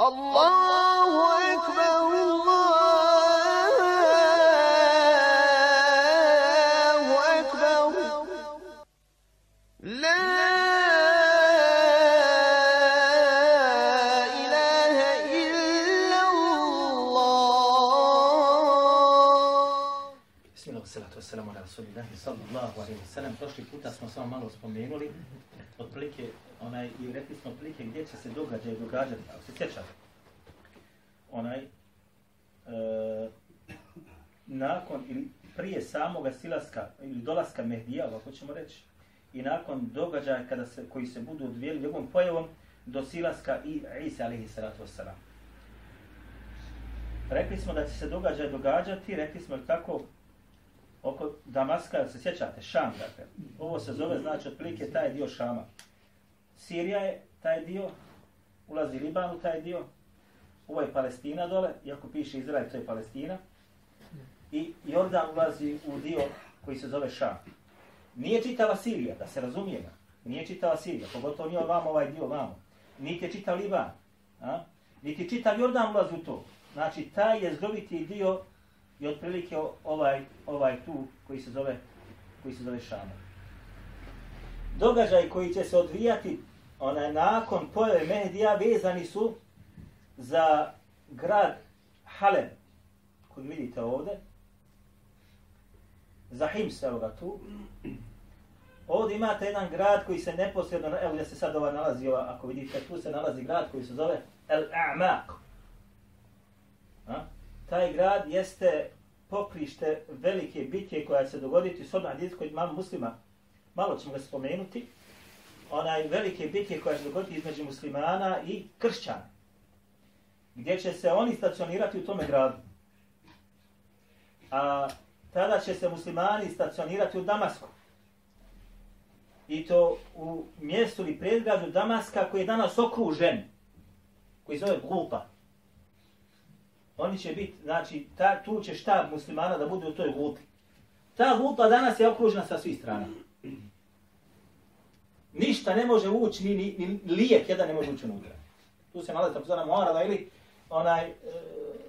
الله أكبر الله أكبر لا إله إلا الله. بسم الله والصلاة والسلام على رسول الله صلى الله عليه وسلم prošli puta smo samo malo spomenuli. Otprilike, onaj, i rekli smo otprilike gdje će se događaj događati, ako se sjećate. Onaj, e, nakon ili prije samoga silaska ili dolaska Mehdija, ovako ćemo reći, i nakon događaja kada se, koji se budu odvijeli njegovom pojavom do silaska i Isa alaihi salatu wasalam. Rekli smo da će se događaj događati, rekli smo tako, oko Damaska, se sjećate, Šam, dakle. Ovo se zove, znači, otprilike taj dio Šama. Sirija je taj dio, ulazi Liban u taj dio, ovo je Palestina dole, iako piše Izrael, to je Palestina. I Jordan ulazi u dio koji se zove Šam. Nije čitava Sirija, da se razumijemo. Nije čitava Sirija, pogotovo nije vam ovaj dio vamo. Niti je čitav Liban. A? Niti čitav Jordan ulazi u to. Znači, taj je zgroviti dio i otprilike ovaj ovaj tu koji se zove koji se zove Šama. Događaj koji će se odvijati onaj nakon pojave Mehdija vezani su za grad Halem, koji vidite ovdje. Za Hims, evo ga tu. Ovdje imate jedan grad koji se neposredno, evo gdje se sad ova nalazi, ova, ako vidite, tu se nalazi grad koji se zove El A'maq. Taj grad jeste pokrište velike bitke koja će se dogoditi s odmah kod imam muslima. Malo ćemo ga spomenuti. Onaj velike bitke koja će se dogoditi između muslimana i kršćana. Gdje će se oni stacionirati u tome gradu. A tada će se muslimani stacionirati u Damasku. I to u mjestu ili predgrađu Damaska koji je danas okružen. Koji se zove Gulpa oni će biti, znači, ta, tu će štab muslimana da bude u toj gupi. Ta gupa danas je okružena sa svih strana. Ništa ne može ući, ni, ni, ni lijek jedan ne može ući unutra. Tu se nalazi takozvana Moarada ili onaj e,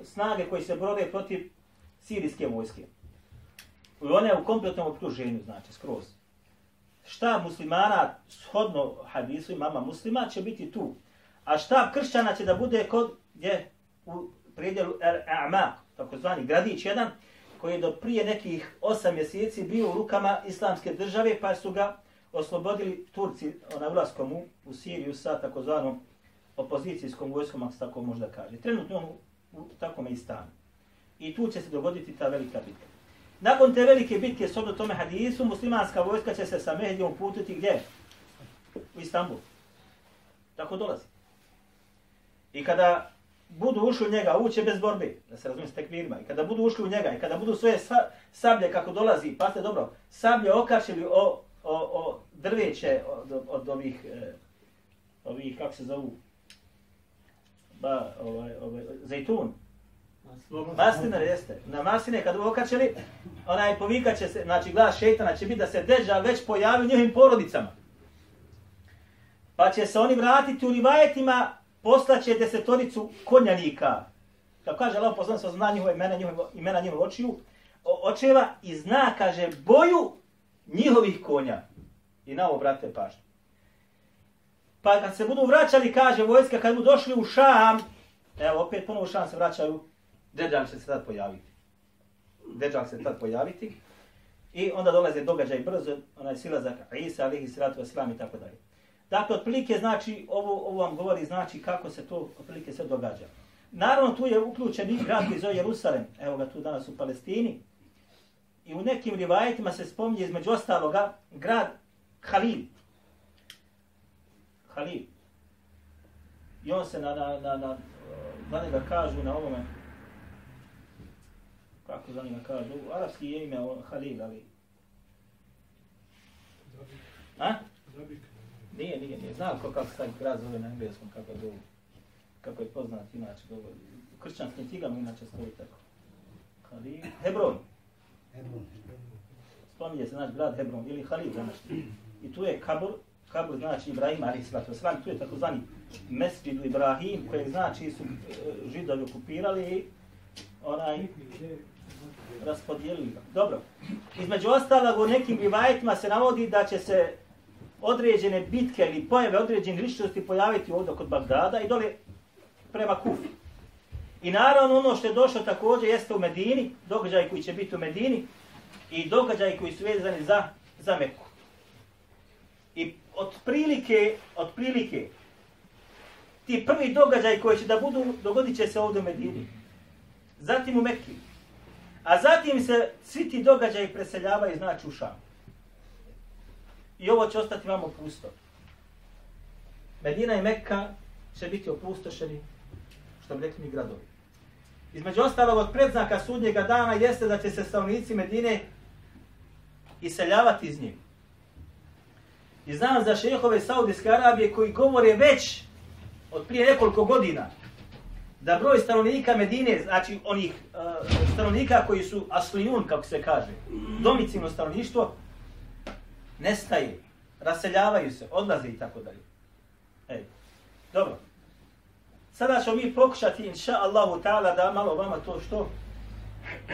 snage koji se brode protiv sirijske vojske. I ona je u kompletnom okruženju, znači, skroz. Štab muslimana, shodno hadisu mama muslima, će biti tu. A štab kršćana će da bude kod, gdje? U predjelu A'ma, takozvani gradić jedan, koji je do prije nekih osam mjeseci bio u rukama islamske države, pa su ga oslobodili Turci na ulaskom u, u Siriju sa takozvanom opozicijskom vojskom, ako se tako možda kaže. Trenutno on u, u takvom i stanu. I tu će se dogoditi ta velika bitka. Nakon te velike bitke, s obdo tome hadisu, muslimanska vojska će se sa Mehdijom putiti gdje? U Istanbul. Tako dolazi. I kada budu ušli u njega, uće bez borbe, da se razumije s tekvirima, i kada budu ušli u njega, i kada budu svoje sablje kako dolazi, pa ste dobro, sablje okašili o, o, o drveće od, od ovih, eh, ovih, kako se zovu, ba, ovaj, ovaj, zajtun, Mastinar jeste. Na masline kad okačili, onaj povikat će se, znači glas šeitana će biti da se deđa već pojavi u njihovim porodicama. Pa će se oni vratiti u rivajetima poslaće desetoricu konjanika. Kako kaže Allah poslan sa zna njihove imena, njihove, imena njihove očiju, očeva i zna, kaže, boju njihovih konja. I na ovo, brate, pažnje. Pa kad se budu vraćali, kaže vojska, kad budu došli u Šam, evo, opet ponovo u Šam se vraćaju, Deđal će se tad pojaviti. Deđal se tad pojaviti. I onda dolaze događaj brzo, onaj silazak Isa, alihi sratu wasalam i tako dalje. Dakle, otprilike znači, ovo, ovo vam govori znači kako se to otprilike sve događa. Naravno, tu je uključen i grad koji zove Jerusalem, evo ga tu danas u Palestini. I u nekim rivajetima se spominje između ostaloga grad Halil. Halil. I on se na, na, na, na, na njega kažu na ovome, kako za njega kažu, u arabski je ime Halil, ali... A? Nije, nije, nije. Znam ko kako se grad zove na engleskom, kako je, kako je poznat inače. Do, u kršćanskim knjigama inače stoji tako. Halil, Hebron. Hebron. Spominje se naš grad Hebron ili Halil današnji. I tu je kabur kabur znači Ibrahim ali sallatu wasalam, tu je takozvani Mesdžidu Ibrahim, kojeg znači su e, židovi okupirali i onaj raspodijelili ga. Dobro. Između ostalog u nekim rivajetima se navodi da će se određene bitke ili pojave određene ličnosti pojaviti ovdje kod Bagdada i dole prema Kufi. I naravno ono što je došlo također jeste u Medini, događaj koji će biti u Medini i događaj koji su vezani za, za Meku. I otprilike, otprilike, ti prvi događaj koji će da budu, dogodit će se ovdje u Medini. Zatim u Mekki. A zatim se svi ti događaji preseljavaju znači u Šamu. I ovo će ostati vamo pusto. Medina i Mekka će biti opustošeni, što bi rekli mi gradovi. Između ostalog od predznaka sudnjega dana jeste da će se stanovnici Medine iseljavati iz njih. I znam za šehove Saudijske Arabije koji govore već od prije nekoliko godina da broj stanovnika Medine, znači onih uh, stanovnika koji su aslijun, kako se kaže, domicilno stanovništvo, nestaje, raseljavaju se, odlaze i tako dalje. Ej, dobro. Sada ćemo mi pokušati, inša Allahu ta'ala, da malo vama to što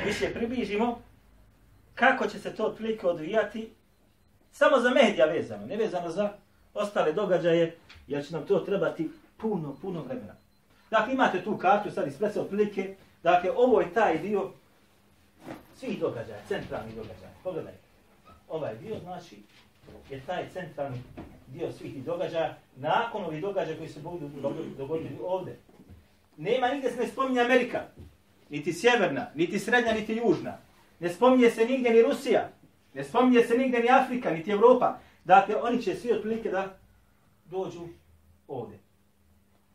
više približimo, kako će se to otprilike odvijati, samo za medija vezano, ne vezano za ostale događaje, jer će nam to trebati puno, puno vremena. Dakle, imate tu kartu, sad ispred se otprilike, dakle, ovo je taj dio svih događaja, centralnih događaja. Pogledajte, ovaj dio, znači, je taj centralni dio svih tih događaja, nakon ovih događaja koji se budu dogodili ovdje. Nema nigdje se ne spominje Amerika, niti sjeverna, niti srednja, niti južna. Ne spominje se nigdje ni Rusija, ne spominje se nigdje ni Afrika, niti Evropa. Dakle, oni će svi otprilike da dođu ovdje.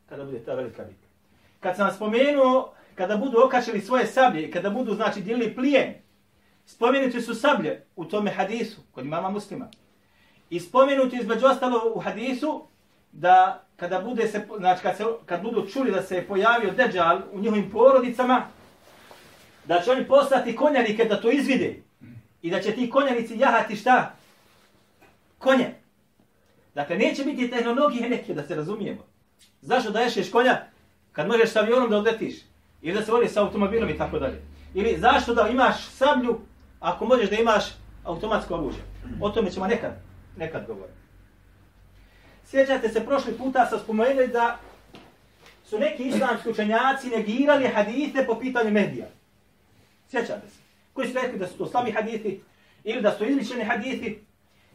Kada bude ta velika bitka. Kad sam spomenuo, kada budu okačili svoje sablje, kada budu, znači, dijelili plijen, spomenuti su sablje u tome hadisu, kod imama muslima. I spomenuti između ostalo u hadisu da kada bude se znači kad se kad budu čuli da se je pojavio Deđal u njihovim porodicama da će oni poslati konjanike da to izvide i da će ti konjanici jahati šta? Konje. Dakle, neće biti tehnologije neke, da se razumijemo. Zašto da ješeš konja kad možeš sa avionom da odletiš? Ili da se voli sa automobilom i tako dalje? Ili zašto da imaš sablju ako možeš da imaš automatsko oružje? O tome ćemo nekad nekad govoriti. Sjećate se, prošli puta sam spomenuli da su neki islamski učenjaci negirali hadite po pitanju medija. Sjećate se. Koji su rekli da su to slabi haditi, ili da su izličeni haditi,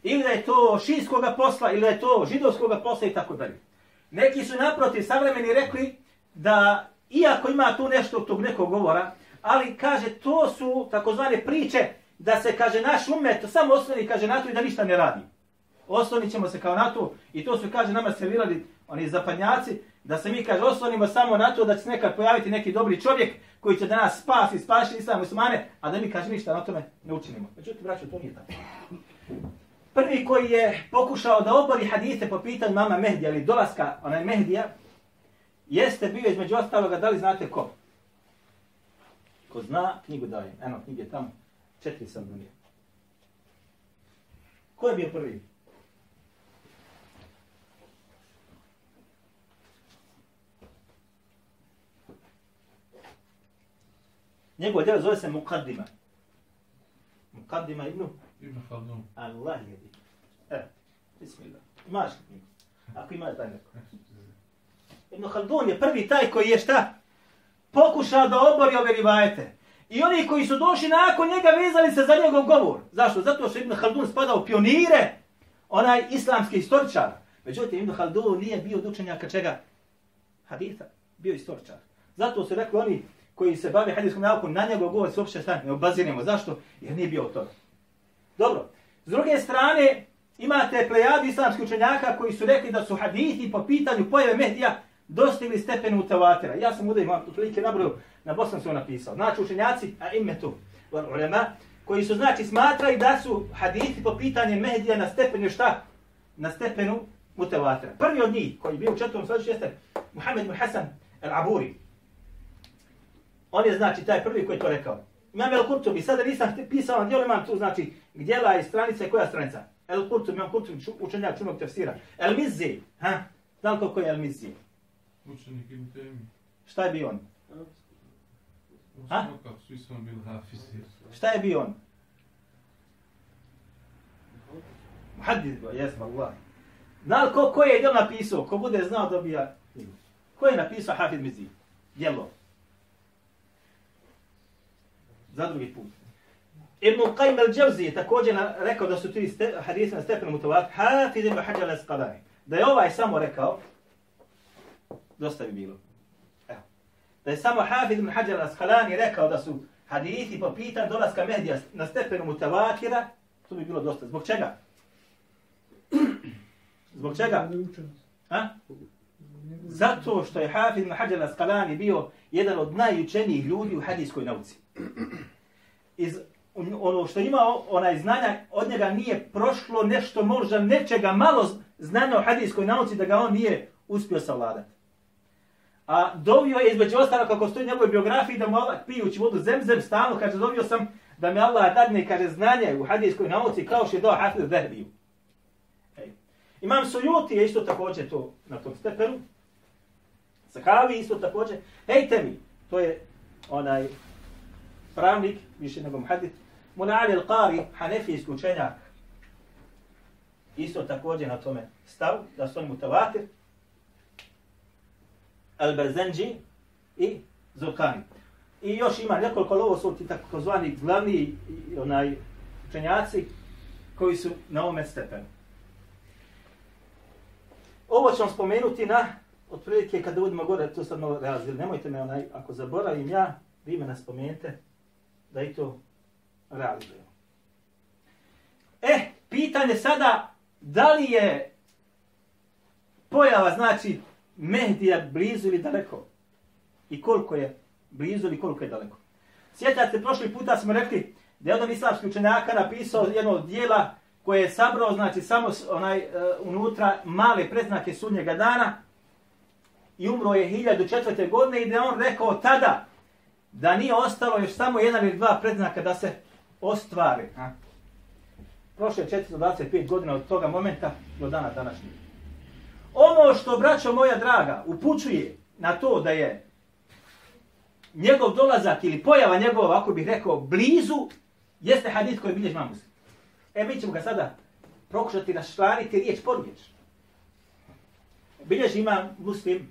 ili da je to šijskog posla, ili da je to židovskog posla i tako dalje. Neki su naprotiv savremeni rekli da iako ima tu nešto tog nekog govora, ali kaže to su takozvane priče da se kaže naš umet samo osnovi kaže na to i da ništa ne radi oslonit ćemo se kao na to i to su, kaže, nama servirali oni zapadnjaci, da se mi, kaže, oslonimo samo na to da će se nekad pojaviti neki dobri čovjek koji će da nas spasi, spaši islam muslimane, a da mi, kaže, ništa na tome ne učinimo. Međutim, braćo, to nije tako. Prvi koji je pokušao da obori hadise po pitanju mama Mehdija ili dolaska onaj Mehdija, jeste bio između ostaloga, da li znate ko? Ko zna, knjigu dajem. Eno, knjige tamo. Četiri sam donio. Ko je bio prvi? Njegov djelo zove se Mukaddima. Mukaddima ibn? Ibn Khaldun. Allah je di. E, bismillah. Imaš knjigu. Ako ima taj neko. Ibn Khaldun je prvi taj koji je šta? Pokušao da obori ove rivajete. I oni koji su došli nakon njega vezali se za njegov govor. Zašto? Zato što Ibn Haldun spada u pionire, onaj islamski istoričar. Međutim, Ibn Haldun nije bio od učenjaka čega? Haditha. Bio istoričar. Zato su rekli oni, koji se bave hadijskom naukom, na njegov govor se uopšte ne obaziramo. Zašto? Jer nije bio to. Dobro. S druge strane, imate plejadi islamskih učenjaka koji su rekli da su hadithi po pitanju pojave Mehdija dostigli stepenu mutawatira. Ja sam ovdje imam otprilike nabrojao, na bosanskom napisao. Znači učenjaci, a ime tu, ulema, koji su znači smatrali da su hadithi po pitanju medija na stepenu šta? Na stepenu mutawatira. Prvi od njih, koji je bio u četvrtom sljedeću, jeste Muhammed ibn Hasan al-Aburi. On je znači taj prvi koji je to rekao. Imam El Kurtubi, sada nisam pisao na djelu, imam tu znači gdjela i stranice, koja stranica? El Kurtubi, imam Kurtubi, ču- učenjak čunog tefsira. El Mizzi, ha? Zna koliko ko je El Mizzi? Učenik Ibn Taymi. Šta je bio on? A? Kako svi smo bili hafizi. Šta je bio on? Muhaddis bio, jesmo, Allah. Zna li ko, ko je djelo napisao? Ko bude znao dobija... Ko je napisao Hafid Mizi? Djelo. Za drugi put. Ibn Qaym al-Jawzi je također na, rekao da su ti ste, hadisi na stepenu mutavat, Hafid ibn Hajar al-Asqalani. Da je ovaj samo rekao, dosta bi bilo. Evo. Da je samo Hafid ibn Hajar al-Asqalani rekao da su hadisi po pitanju dolaska Mehdija na stepenu mutavakira, to bi bilo dosta. Zbog čega? Zbog čega? Ha? Zato što je Hafid ibn Hajar al-Asqalani bio jedan od najučenijih ljudi u hadijskoj nauci. Iz ono što ima onaj znanja, od njega nije prošlo nešto možda nečega malo znanja o hadijskoj nauci da ga on nije uspio savladati. A dovio je između ostalo kako stoji u njegovoj biografiji da mu Allah pijući vodu zemzem stalno kaže dovio sam da mi Allah dadne kaže znanje u hadijskoj nauci kao što je dao Hafiz Zehbiju. E. Imam Sujuti je isto također to na tom stepenu. Sahavi isto također. Hejte mi, to je onaj pravnik, više nego muhadit, Munali al-Qari, hanefijski učenjak, isto također na tome stav, da su oni mutavatir, Al-Berzenđi i Zulkani. I još ima nekoliko, ali ovo su ti takozvani glavni onaj učenjaci koji su na ovome stepenu. Ovo ću vam spomenuti na, otprilike kada budemo gore, to sad malo razvili. Nemojte me onaj, ako zaboravim ja, vi me naspomenite da i to realizujemo. E, pitanje sada, da li je pojava, znači, Mehdija blizu ili daleko? I koliko je blizu ili koliko je daleko? Sjećate, prošli puta smo rekli da je jedan islamski učenjaka napisao jedno od dijela koje je sabrao, znači, samo onaj uh, unutra male predznake sudnjega dana i umro je 1004. godine i da je on rekao tada da nije ostalo još samo jedan ili dva predznaka da se ostvari. A? Prošlo je 425 godina od toga momenta do dana današnjeg. Ono što, braćo moja draga, upućuje na to da je njegov dolazak ili pojava njegova, ako bih rekao, blizu, jeste hadith koji bilježi mamus. E, mi ćemo ga sada prokušati rašlaniti riječ po riječ. Bilježi ima muslim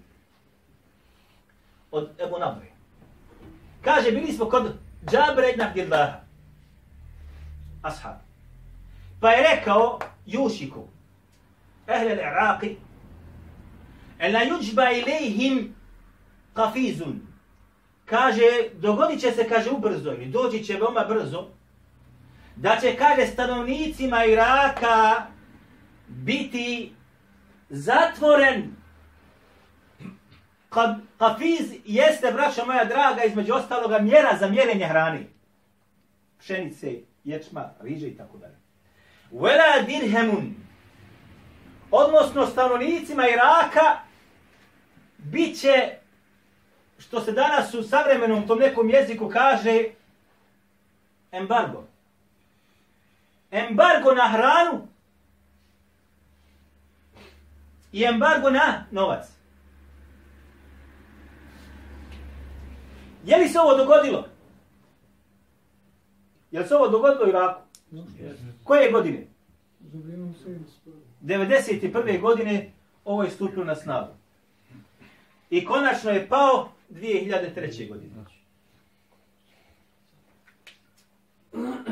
od Ebu Nabri. Kaže, bili smo kod Džabre ibn Abdillaha, ashab. Pa je rekao Jušiku, ehle Iraqi, Ela yujba ilayhim kafizun. Kaže, dogodit će se, kaže, ubrzo, ili doći će veoma brzo, da će, kaže, stanovnicima Iraka biti zatvoren. Kad kafiz jeste, braćo moja draga, između ostaloga mjera za mjerenje hrane. Pšenice, ječma, riže i tako dalje. Vela dirhemun. Odnosno, stanovnicima Iraka bit će, što se danas u savremenom tom nekom jeziku kaže, embargo. Embargo na hranu i embargo na novac. Je li se ovo dogodilo? Je li se ovo dogodilo u Iraku? Koje godine? 91. godine ovo je stupilo na snagu. I konačno je pao 2003. godine.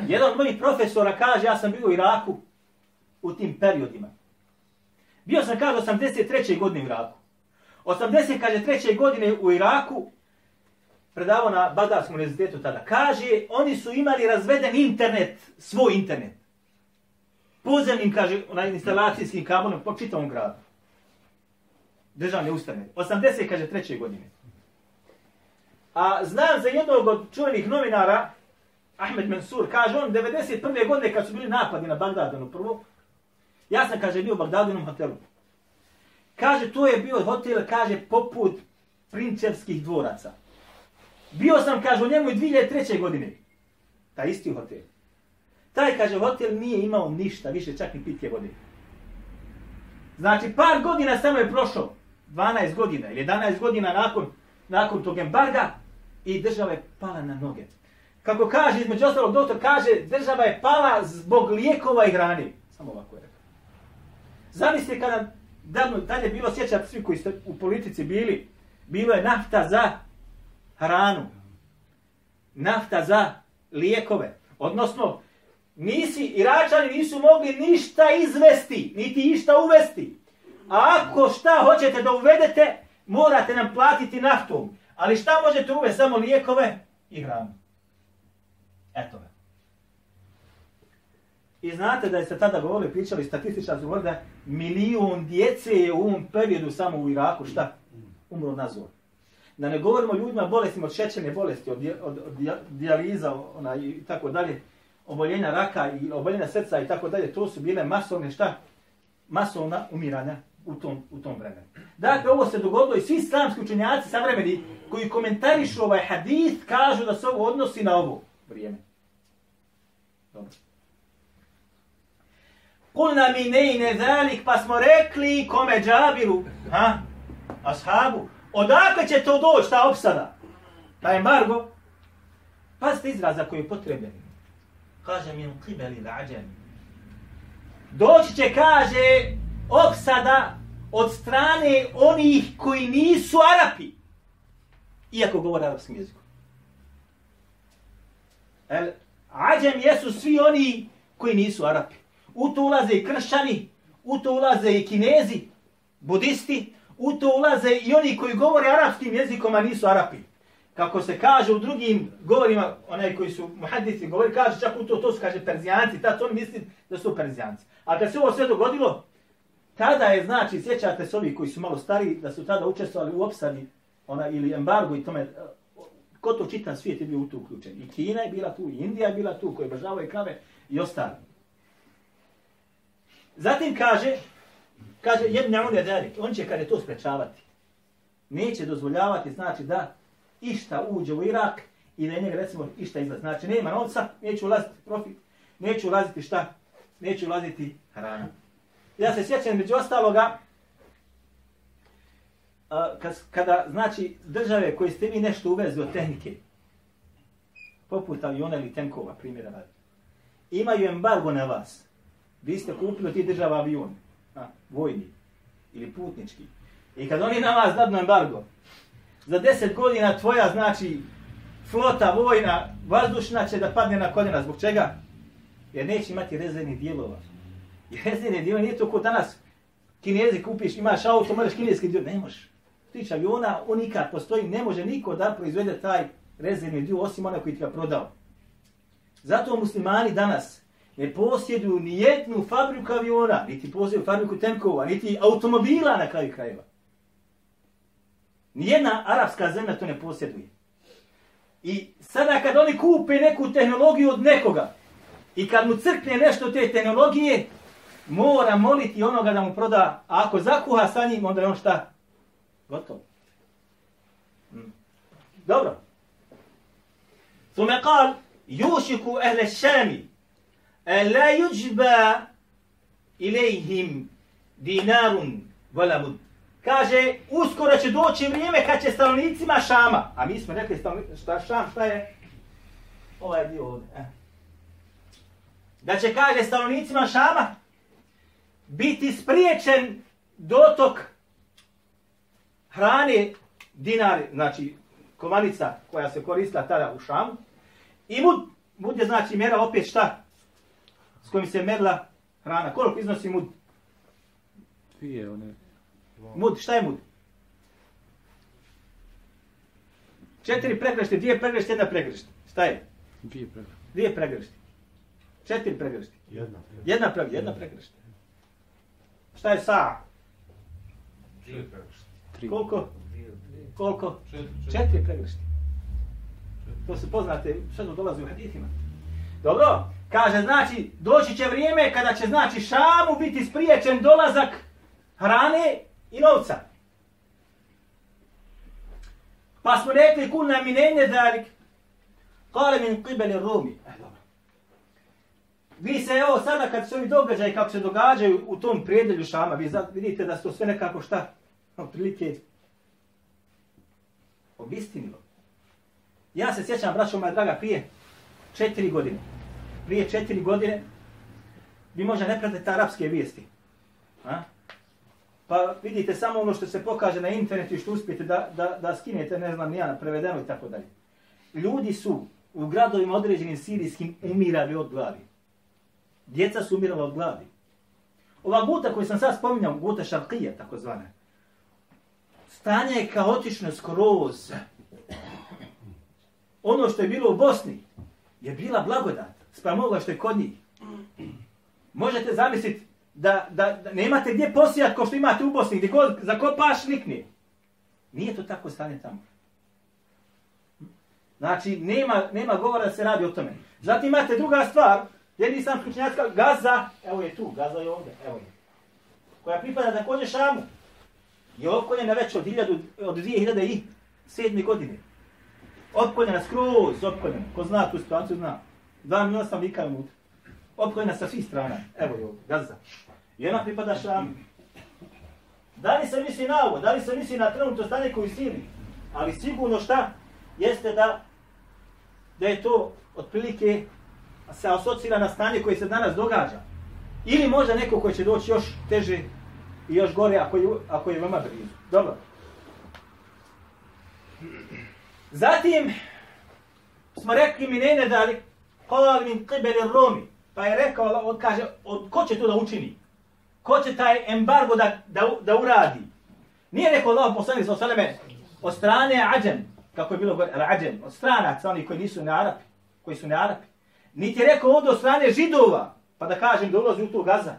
Jedan od mojih profesora kaže, ja sam bio u Iraku u tim periodima. Bio sam, kaže, 83. godine u Iraku. 80, kaže, treće godine u Iraku, predavao na Bagdadskom univerzitetu tada, kaže, oni su imali razveden internet, svoj internet. Pozemnim, kaže, na instalacijskim kabelom po čitavom gradu državne ustane. 80, kaže, treće godine. A znam za jednog od čuvenih novinara, Ahmed Mansur, kaže on, 91. godine kad su bili napadi na Bagdadanu prvo, ja sam, kaže, bio u Bagdadinom hotelu. Kaže, to je bio hotel, kaže, poput prinčevskih dvoraca. Bio sam, kaže, u njemu i 2003. godine. Ta isti hotel. Taj, kaže, hotel nije imao ništa, više čak ni pitke vode. Znači, par godina samo je prošao, 12 godina ili 11 godina nakon, nakon tog embarga i država je pala na noge. Kako kaže, između ostalog, doktor kaže, država je pala zbog lijekova i hrane. Samo ovako je rekao. Zamislite kada davno, tad je bilo, sjećate svi koji ste u politici bili, bilo je nafta za hranu, nafta za lijekove. Odnosno, nisi, Iračani nisu mogli ništa izvesti, niti išta uvesti. A ako šta hoćete da uvedete, morate nam platiti naftom. Ali šta možete uvesti? Samo lijekove i hranu. Eto ga. I znate da je tada govorili, pričali, statističar su da milijun djece je u ovom periodu samo u Iraku, šta? Umro na zor. Da ne govorimo o ljudima bolestima od šećerne bolesti, od, od, od dijaliza ona, i tako dalje, oboljenja raka i oboljenja srca i tako dalje, to su bile masovne šta? Masovna umiranja u tom, u tom vremenu. Dakle, ovo se dogodilo i svi islamski učenjaci savremeni koji komentarišu ovaj hadith kažu da se ovo odnosi na ovo vrijeme. Dobro. Kulna mi nejne zalik, pa smo rekli kome džabiru, ha? ashabu, odakle će to doći, ta opsada, ta embargo? Pazite izraza koji je potreben. Kaže min qibeli l'ađem. Doći će, kaže, opsada od strane onih koji nisu Arapi. Iako govore arapskim jezikom. El, ađem jesu svi oni koji nisu Arapi. U to ulaze i kršćani, u to ulaze i kinezi, budisti, u to ulaze i oni koji govore arapskim jezikom, a nisu Arapi. Kako se kaže u drugim govorima, onaj koji su muhadisi govori, kaže čak u to, to su kaže Perzijanci, tad oni misli da su Perzijanci. A kad se ovo sve dogodilo, tada je, znači, sjećate se ovi koji su malo stari, da su tada učestvovali u opsadi ona, ili embargo i tome, e, ko to čita svijet je bio u to uključen. I Kina je bila tu, i Indija je bila tu, koji obožavaju krave i ostali. Zatim kaže, kaže, jedna on je on će kada to sprečavati. Neće dozvoljavati, znači da išta uđe u Irak i da je njega recimo išta izlaz. Znači nema novca, neće ulaziti profit, neće ulaziti šta, neće ulaziti hrana. Ja se sjećam među ostaloga, kada, znači, države koje ste mi nešto uvezli od tehnike, poput aviona ili tenkova, primjera radi, imaju embargo na vas. Vi ste kupili od tih država avion, a, vojni ili putnički. I kad oni na vas dadnu embargo, za deset godina tvoja, znači, flota vojna, vazdušna će da padne na koljena. Zbog čega? Jer neće imati rezervnih dijelova. I rezervni dio nije to ko danas. Kinezi kupiš, imaš auto, moraš kineski dio. Ne možeš. Tič aviona, unika postoji, ne može niko da proizvede taj rezervni dio, osim onaj koji ti ga prodao. Zato muslimani danas ne posjeduju ni jednu fabriku aviona, niti posjeduju fabriku tenkova, niti automobila na kraju krajeva. Nijedna arapska zemlja to ne posjeduje. I sada kad oni kupe neku tehnologiju od nekoga i kad mu crkne nešto te tehnologije, mora moliti onoga da mu proda, a ako zakuha sa njim, onda je on šta? Gotovo. Hmm. Dobro. Thume kal, jušiku ehle šami, e la juđba ilihim dinarun valamud. Kaže, uskoro će doći vrijeme kad će stanovnicima Šama, a mi smo rekli šta Šam, šta je? Ovaj dio ovdje. Eh. Da će, kaže, stanovnicima Šama biti spriječen dotok hrane, dinar, znači komanica koja se koristila tada u Šamu, i mud, mud je znači mjera opet šta? S kojim se merla hrana. Koliko iznosi mud? Dvije, one. Mud, šta je mud? Četiri pregrešti, dvije pregrešti, jedna pregrešti. Šta je? Dvije pregrešti. Dvije pregrešti. Četiri pregrešti. Jedna. Jedna pregrešti. Jedna pregrešti. Šta je sa? Tri. Koliko? Koliko? Četiri. Četiri pregrešti. To se poznate, što to dolazi u hadithima. Dobro, kaže, znači, doći će vrijeme kada će, znači, Šamu biti spriječen dolazak hrane i novca. Pa smo rekli, kun nam minenje dalik, kale min qibeli Rumi. Vi se evo sada kad se ovi događaji kako se događaju u tom prijedelju Šama, vi vidite da se to sve nekako šta? Ono, Otprilike obistinilo. Ja se sjećam, braćo moja draga, prije četiri godine. Prije četiri godine vi možda ne pratite arapske vijesti. A? Pa vidite samo ono što se pokaže na internetu i što uspijete da, da, da skinete, ne znam, nijana, prevedeno i tako dalje. Ljudi su u gradovima određenim sirijskim umirali od glavi. Djeca su umirala od gladi. Ova guta koju sam sad spominjao, guta šarkija, takozvana, stanje je kaotično skroz. Ono što je bilo u Bosni je bila blagodat, sprem ovoga što je kod njih. Možete zamisliti da, da, da nemate gdje posijat ko što imate u Bosni, gdje god zakopaš nikne. Nije to tako stanje tamo. Znači, nema, nema govora da se radi o tome. Zatim imate druga stvar, jedni sam slučnjacka, Gaza, evo je tu, Gaza je ovdje, evo je, koja pripada također Šamu, je opkoljena već od, 1000, od 2007. godine. Opkoljena skroz, opkoljena. Ko zna tu situaciju, zna. Dva miliona sam vika unutra. Opkoljena sa svih strana. Evo je ovdje, Gaza. I ona pripada Šamu. Da li se misli na ovo? Da li se misli na trenutno stanje koji sili? Ali sigurno šta? Jeste da da je to otprilike se asocira na stanje koje se danas događa. Ili možda neko koji će doći još teže i još gore ako je, ako je veoma blizu. Dobro. Zatim smo rekli mi ne da li kol min qibeli Romi. Pa je rekao, on kaže, od, ko će to da učini? Ko će taj embargo da, da, da uradi? Nije rekao Allah poslanik sa osaleme od strane Ađen, kako je bilo gore, Ađen, od stranaca, oni koji nisu ne Arapi, koji su ne Arapi. Niti je rekao ovdje od strane židova, pa da kažem da ulazi u to gaza.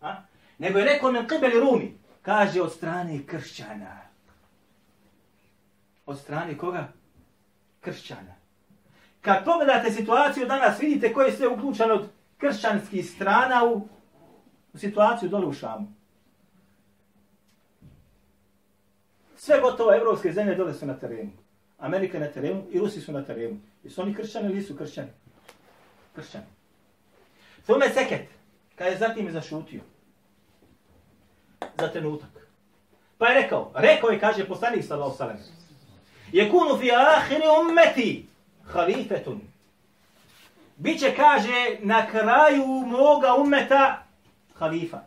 A? Nego je rekao men qibeli Rumi, kaže od strane kršćana. Od strane koga? Kršćana. Kad pogledate situaciju danas, vidite koje je sve uključeno od kršćanskih strana u, u situaciju dole u Šamu. Sve gotovo evropske zemlje dole su na terenu. Amerika je na terenu i Rusi su na terenu. Jesu oni kršćani ili nisu kršćani? Kršćani. Thume seket, kada je zatim je zašutio. Za trenutak. Pa je rekao, rekao je, kaže poslanik sallahu sallam, je kunu fi ahiri ummeti halifetun. Biće, kaže, na kraju moga ummeta halifa.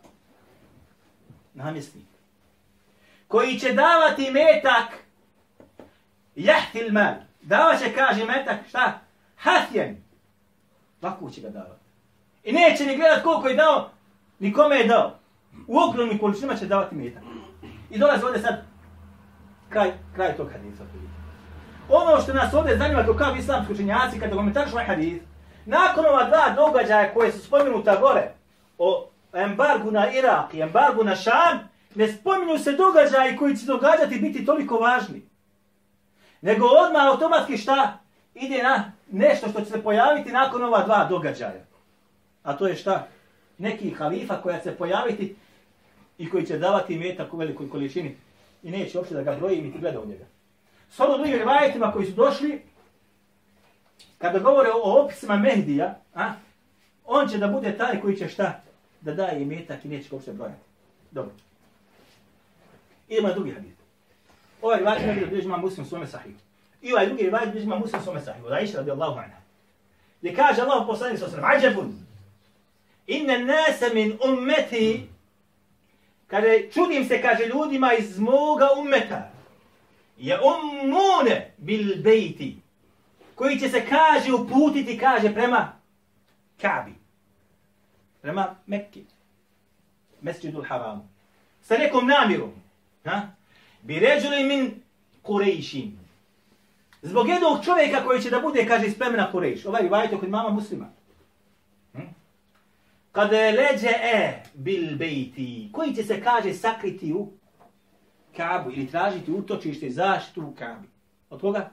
Namjesnik. Koji će davati metak jahtil mal. Davat će, kaže, metak, šta? Hatjen. Lako će ga davati. I neće ni gledat koliko je dao, ni kome je dao. U ogromnim količinama će davati metak. I dolazi ovdje sad kraj, kraj tog hadisa. Ono što nas ovdje zanima kao kao islamski učenjaci kada komentarišu ovaj hadis, nakon ova dva događaja koje su spomenuta gore, o embargu na Irak i embargu na Šam, ne spominju se događaji koji će događati biti toliko važni. Nego odmah automatski šta? Ide na nešto što će se pojaviti nakon ova dva događaja. A to je šta? Neki halifa koja će se pojaviti i koji će davati metak u velikoj količini i neće uopšte da ga broji i niti gleda u njega. S ono drugim rivajetima koji su došli, kada govore o opisima Mehdija, a, on će da bude taj koji će šta? Da daje metak i neće ga uopšte brojati. Dobro. Idemo na drugi hadis. Ovaj rivajet ne bilo ima muslim svome sahihu. I ovaj drugi rivajet bilježi ima muslim svome sahihu. Da iša radijallahu anha. Gdje kaže Allah poslanik sa osram, ađebun, inne nase min ummeti, kaže, čudim se, kaže, ljudima iz moga ummeta, je ummune bil bejti, koji će se, kaže, uputiti, kaže, prema Kabi, prema Mekki, Mesjidul Haramu, sa nekom namirom, ha? bi ređuli min Kurejšin, zbog jednog čovjeka koji će da bude, kaže, iz plemena Kurejš, ovaj rivajte kod mama muslima, kada je leđe e bil bejti, koji će se, kaže, sakriti u Kabu ili tražiti utočište i zaštitu u Kabi. Od koga?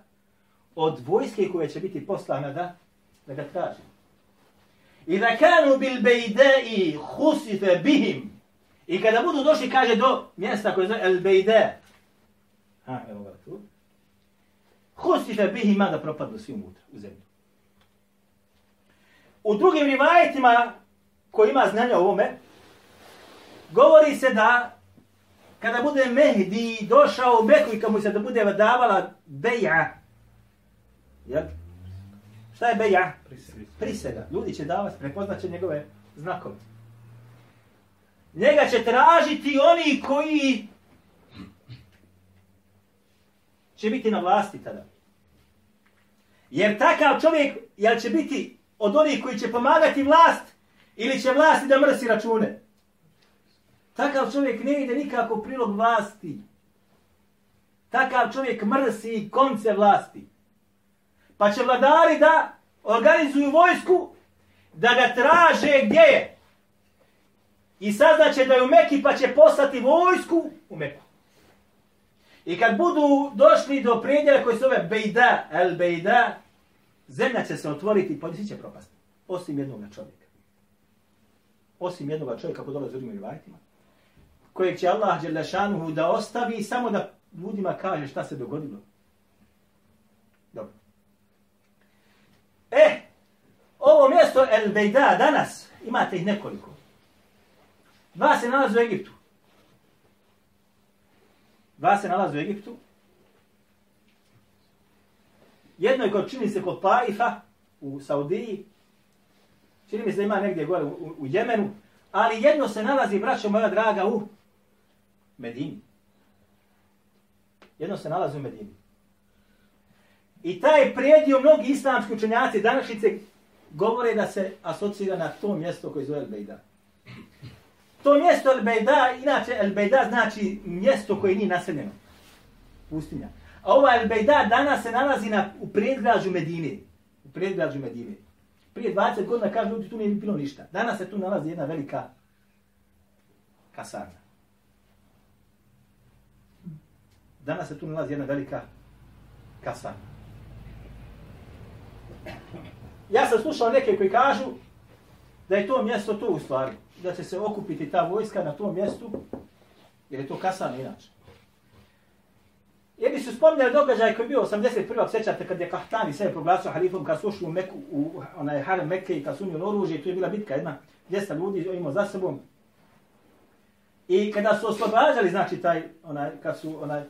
Od vojske koje će biti poslana da, da ga traži. I da kanu bil bejdei husife bihim. I kada budu došli, kaže, do mjesta koje zove El Bejde. Ha, evo ga tu. Husife bihima da propadnu svi unutra u zemlju. U drugim rivajetima koji ima znanja o ovome, govori se da kada bude Mehdi došao u Meku i kad mu se da bude davala beja, jel? Šta je beja? Prisega. Ljudi će davati, prepoznat će njegove znakove. Njega će tražiti oni koji će biti na vlasti tada. Jer takav čovjek, jel će biti od onih koji će pomagati vlast ili će vlasti da mrsi račune? Takav čovjek ne ide nikako u prilog vlasti. Takav čovjek mrsi konce vlasti. Pa će vladari da organizuju vojsku, da ga traže gdje je. I saznaće da je u Meki pa će poslati vojsku u Meku. I kad budu došli do predjela koji se zove Bejda, El Bejda, zemlja će se otvoriti i podisi će propasti. Osim jednog čovjeka. Osim jednog čovjeka koji dolazi u drugim rivajetima. Kojeg će Allah Đelešanuhu da ostavi samo da ljudima kaže šta se dogodilo. Dobro. E, ovo mjesto El Bejda danas, imate ih nekoliko. Dva se nalaze u Egiptu. Dva se nalazi u Egiptu. Jedno je kod, čini se kod Taifa u Saudiji. Čini mi se da ima negdje gore u, u, u Jemenu. Ali jedno se nalazi, braćo moja draga, u Medini. Jedno se nalazi u Medini. I taj prijedio mnogi islamski učenjaci današnjice govore da se asocira na to mjesto koje zove Bejdan. To mjesto El-Bejda, inače El-Bejda znači mjesto koje nije naseljeno. Pustinja. A ova El-Bejda danas se nalazi na, u predgrađu Medine. U predgrađu Medine. Prije 20 godina kažu ljudi tu nije bilo ništa. Danas se tu nalazi jedna velika kasarna. Danas se tu nalazi jedna velika kasarna. Ja sam slušao neke koji kažu da je to mjesto tu u stvari. Da će se okupiti ta vojska na tom mjestu, jer je to kasano inače. Jedni su spomnjali događaj koji je bio 81. sjećate kad je Kahtani sebe proglasio halifom kad su ušli u, Meku, u onaj harem Mekke i kad su unijeli oružje, tu je bila bitka jedna, 200 ljudi imao za sobom. I kada su oslobađali, znači taj, onaj, kad su, onaj,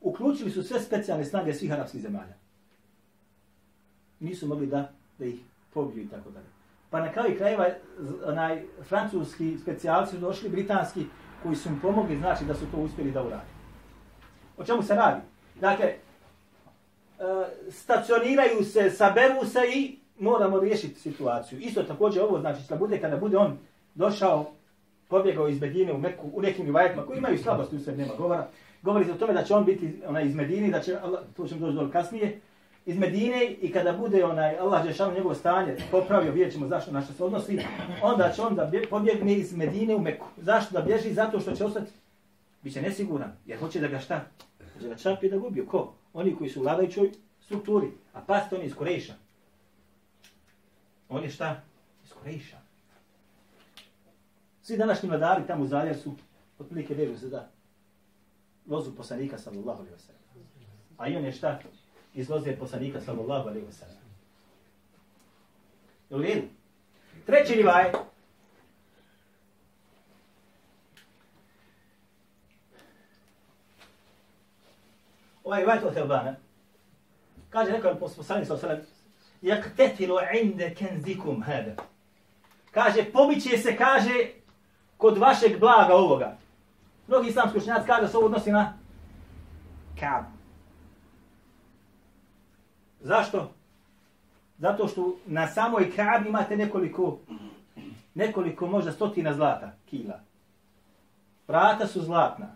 uključili su sve specijalne snage svih arapskih zemalja. Nisu mogli da, da ih pobiju i tako dalje. Pa na kraju krajeva, onaj, francuski specijalci su došli, britanski, koji su im pomogli, znači da su to uspjeli da uradi. O čemu se radi? Dakle, e, stacioniraju se, saberu se i moramo riješiti situaciju. Isto također ovo, znači, da bude kada bude on došao, pobjegao iz Medine u, Meku, u nekim rivajetima koji imaju slabosti, u sve nema govora, govori se o tome da će on biti onaj, iz Medine, da će, Allah, to ćemo doći dole kasnije, iz Medine i kada bude onaj Allah Đešanu njegovo stanje popravio, vidjet ćemo zašto naše se odnosi, onda će on da pobjegne iz Medine u Meku. Zašto da bježi? Zato što će ostati, biće nesiguran, jer hoće da ga šta? Hoće da čapi da gubi. Ko? Oni koji su u vladajućoj strukturi. A pasti on iz Koreša. On je šta? Iz Koreša. Svi današnji vladari tamo u Zaljer su otprilike vjeruju se da lozu poslanika sallallahu alaihi wa sallam. A i on je šta? Iz loze poslanika sallallahu alaihi wa sallam. Jel vidim? Treći rivaj. Ovaj rivaj to se. Kaže, neko je poslanik sallallahu alaihi wa sallam, jak inde kenzikum hada. Kaže, pobiće se, kaže, kod vašeg blaga ovoga. Mnogi islamski učenjaci kaže da se ovo odnosi na Kaabu. Zašto? Zato što na samoj Kaabi imate nekoliko, nekoliko možda stotina zlata, kila. Vrata su zlatna.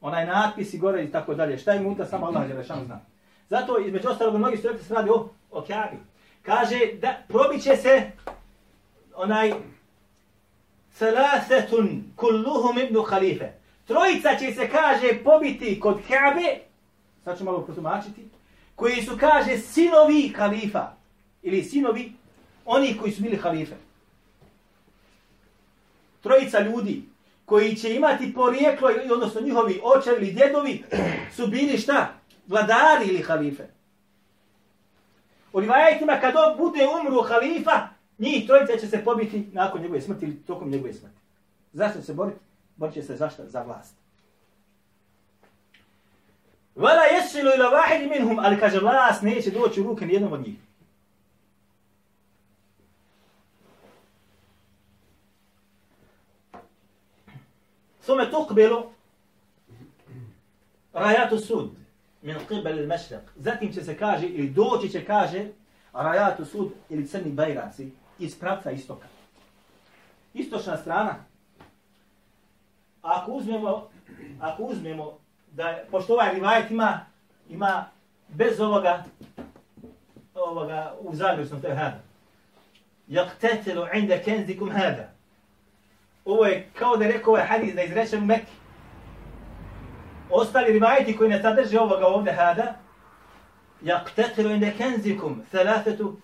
Onaj natpis i gore i tako dalje. Šta je muta, samo Allah je zna. Zato između ostalog mnogi studenti se radi o, o Kaabi. Kaže da probiće se onaj Salasetun kulluhum ibn Khalife. Trojica će se, kaže, pobiti kod Kaabe, sad ću malo protumačiti, koji su, kaže, sinovi halifa, ili sinovi oni koji su bili halife. Trojica ljudi koji će imati porijeklo, odnosno njihovi očevi ili djedovi, su bili šta? Vladari ili halife. U rivajetima kad bude umru halifa, Njih trojica će se pobiti nakon njegove smrti ili tokom njegove smrti. Zašto se boriti? Borit će se zašto? Za vlast. Vala jesilu ila vahid minhum, ali kaže vlas neće doći u ruke nijednom od njih. Sume tukbilu rajatu sud min qibbali il mešlaq. Zatim će se kaže, ili doći će kaže, rajatu sud ili crni bajraci iz pravca istoka. Istočna strana, ako uzmemo, ako uzmemo da, pošto ovaj rivajet ima, ima bez ovoga, ovoga, u zagresnom, to je hada. Jaktetelu inda kenzikum hada. Ovo je kao da je rekao ovaj hadis da je izrečen u Mekke. Ostali rivajeti koji ne sadrže ovoga ovdje hada, Jaktetelu inda kenzikum, thalatatu,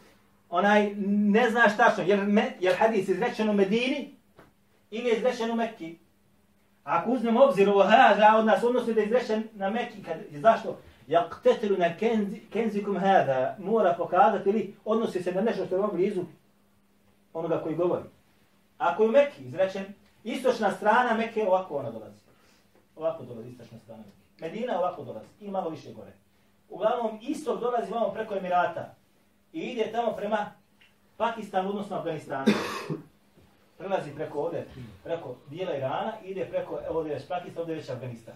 onaj ne znaš tačno, jer, me, jer hadis izrečen u Medini ili izrečen u Mekki. Ako uzmemo obzir ovo hada od nas odnosno da je na meki, kad, zašto? Jaktetelu na kenzi, kenzikum hada, mora pokazati ili odnosi se na nešto što je blizu onoga koji govori. Ako je u Mekki izrečen, istočna strana Mekke ovako ona dolazi. Ovako dolazi istočna strana Mekke. Medina ovako dolazi i malo više gore. Uglavnom, istok dolazi vamo preko Emirata i ide tamo prema Pakistanu, odnosno Afganistanu. Prelazi preko ovde, preko dijela Irana, ide preko, evo ovdje već Pakistan, ovdje već Afganistan.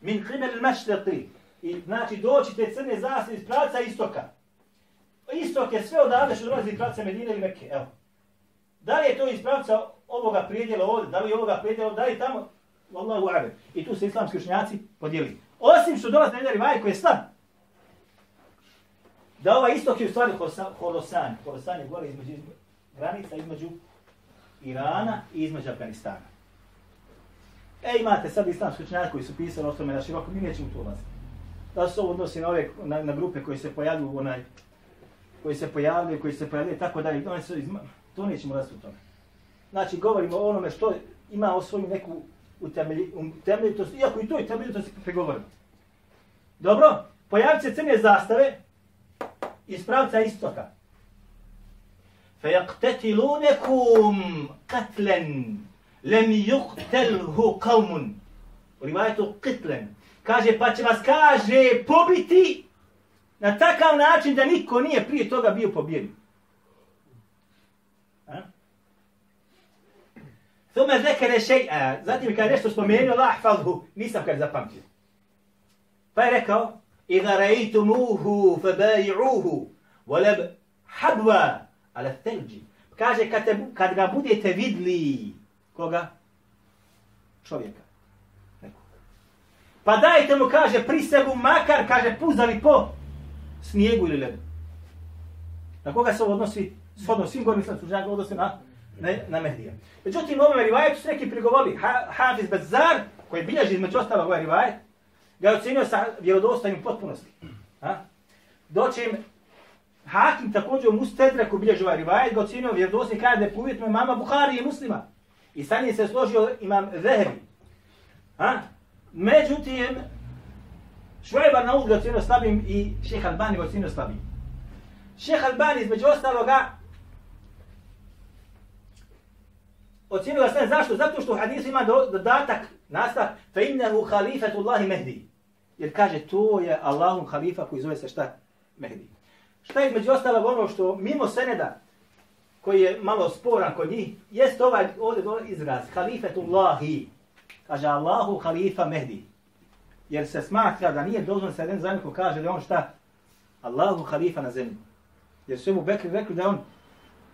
Min qibel al-mashriqi. I znači doći te crne zase iz pravca istoka. Istok je sve odavde što dolazi iz pravca Medine ili Mekke, evo. Da li je to iz pravca ovoga prijedjela ovdje, da li je ovoga prijedjela, da li je tamo, Wallahu a'lam. I tu se islamski učenjaci podijeli. Osim što dolazi na jedan rivaj koji je slab, da ovaj istok je u stvari Horosan. Horosan je gore između, granica između Irana i između Afganistana. E, imate sad islamski učenjaki koji su pisali o tome na široko, mi nećemo to ulaziti. Da se ovo odnosi na, ove, na, na grupe koji se pojavljuju, onaj, koji se pojavljaju, koji se pojavljaju, tako dalje, to, su izma, to nećemo ulaziti u tome. Znači, govorimo o onome što ima o svoju neku utemeljitost, um, iako i to utemeljitost se pregovorimo. Dobro, pojavit se crne zastave, iz pravca istoka. فَيَقْتَتِلُونَكُمْ قَتْلًا لَمْ يُقْتَلْهُ قَوْمٌ U rivajetu qitlen. Kaže, pa će vas, kaže, pobiti na takav način da niko nije prije toga bio pobijen. Thuma zekere še'a. Zatim kada nešto spomenuo, la ahfadhu. Nisam kad zapamtio. Pa je rekao, إذا رأيتموه فبايعوه ولب حبوا ale thelji. Kaže kad, te, kad ga budete vidli, koga? Čovjeka. Pa dajte mu, kaže, pri sebu makar, kaže, puzali po snijegu ili ledu. Na koga se ovo odnosi? Shodno svim gorim islam služajak odnosi na, na, na Mehdija. Međutim, ovome rivajetu su neki prigovorili. Ha, Hafiz Bezar, koji bilježi između ostalo ovaj rivajet, ga je ocenio sa vjerodostojnim potpunosti. Ha? Doći im Hakim također u Mustedreku bilježi ovaj rivajet, ga ocenio vjerodostojnim kada je povjetno mama Buhari i muslima. I sa njim se složio imam Zehebi. Ha? Međutim, Švajbar na ga ocenio slabim i šeha Albani ga ocenio slabim. Šeha Albani između ostaloga Ocenio ga sve zašto? Zato što u hadisu ima dodatak nastav fa innehu khalifatullahi Mehdi. Jer kaže to je Allahum halifa koji zove se šta? Mehdi. Šta je među ostalog ono što mimo seneda koji je malo sporan kod njih, jest ovaj ovdje izraz halifetullahi. Kaže Allahu halifa Mehdi. Jer se smatra da nije dozvan se jedan zajedno kaže da on šta? Allahu halifa na zemlji. Jer su mu Bekri rekli da on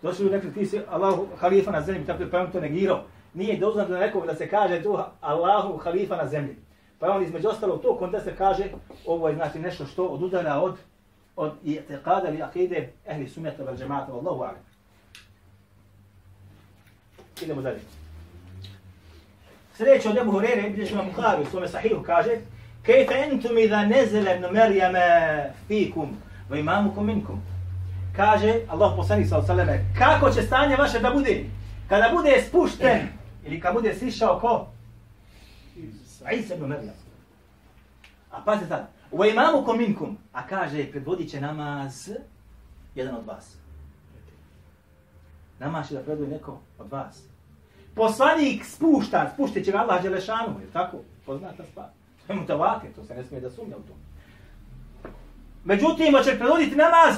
došli u rekli ti si Allahu halifa na zemlji, tako je pa on to negirao nije dozvan da nekog da se kaže tu Allahu halifa na zemlji. Pa on između ostalo to konta se kaže ovo je znači nešto što odudara od od i'tiqada li akide ehli sunnata wal jamaata wallahu a'lam. Idemo dalje. Sljedeće od Ebu Hurere, gdje ćemo Bukhari u svome sahihu kaže Kejfe entum idha nezele ibn Marijama fikum va imamukum minkum. Kaže Allah poslanik sa osaleme, kako će stanje vaše da bude? Kada bude spušten ili kada bude sišao ko? Isa ibn Marijam. A pazite sad, Wa imamu ko minkum, a kaže, predvodit će namaz jedan od vas. Namaz će da predvodi neko od vas. Poslanik spušta, spuštit će ga Allah Đelešanu, je tako? Poznata stvar. To je mutavake, to se ne smije da sumnja u to. Međutim, hoće predvoditi namaz,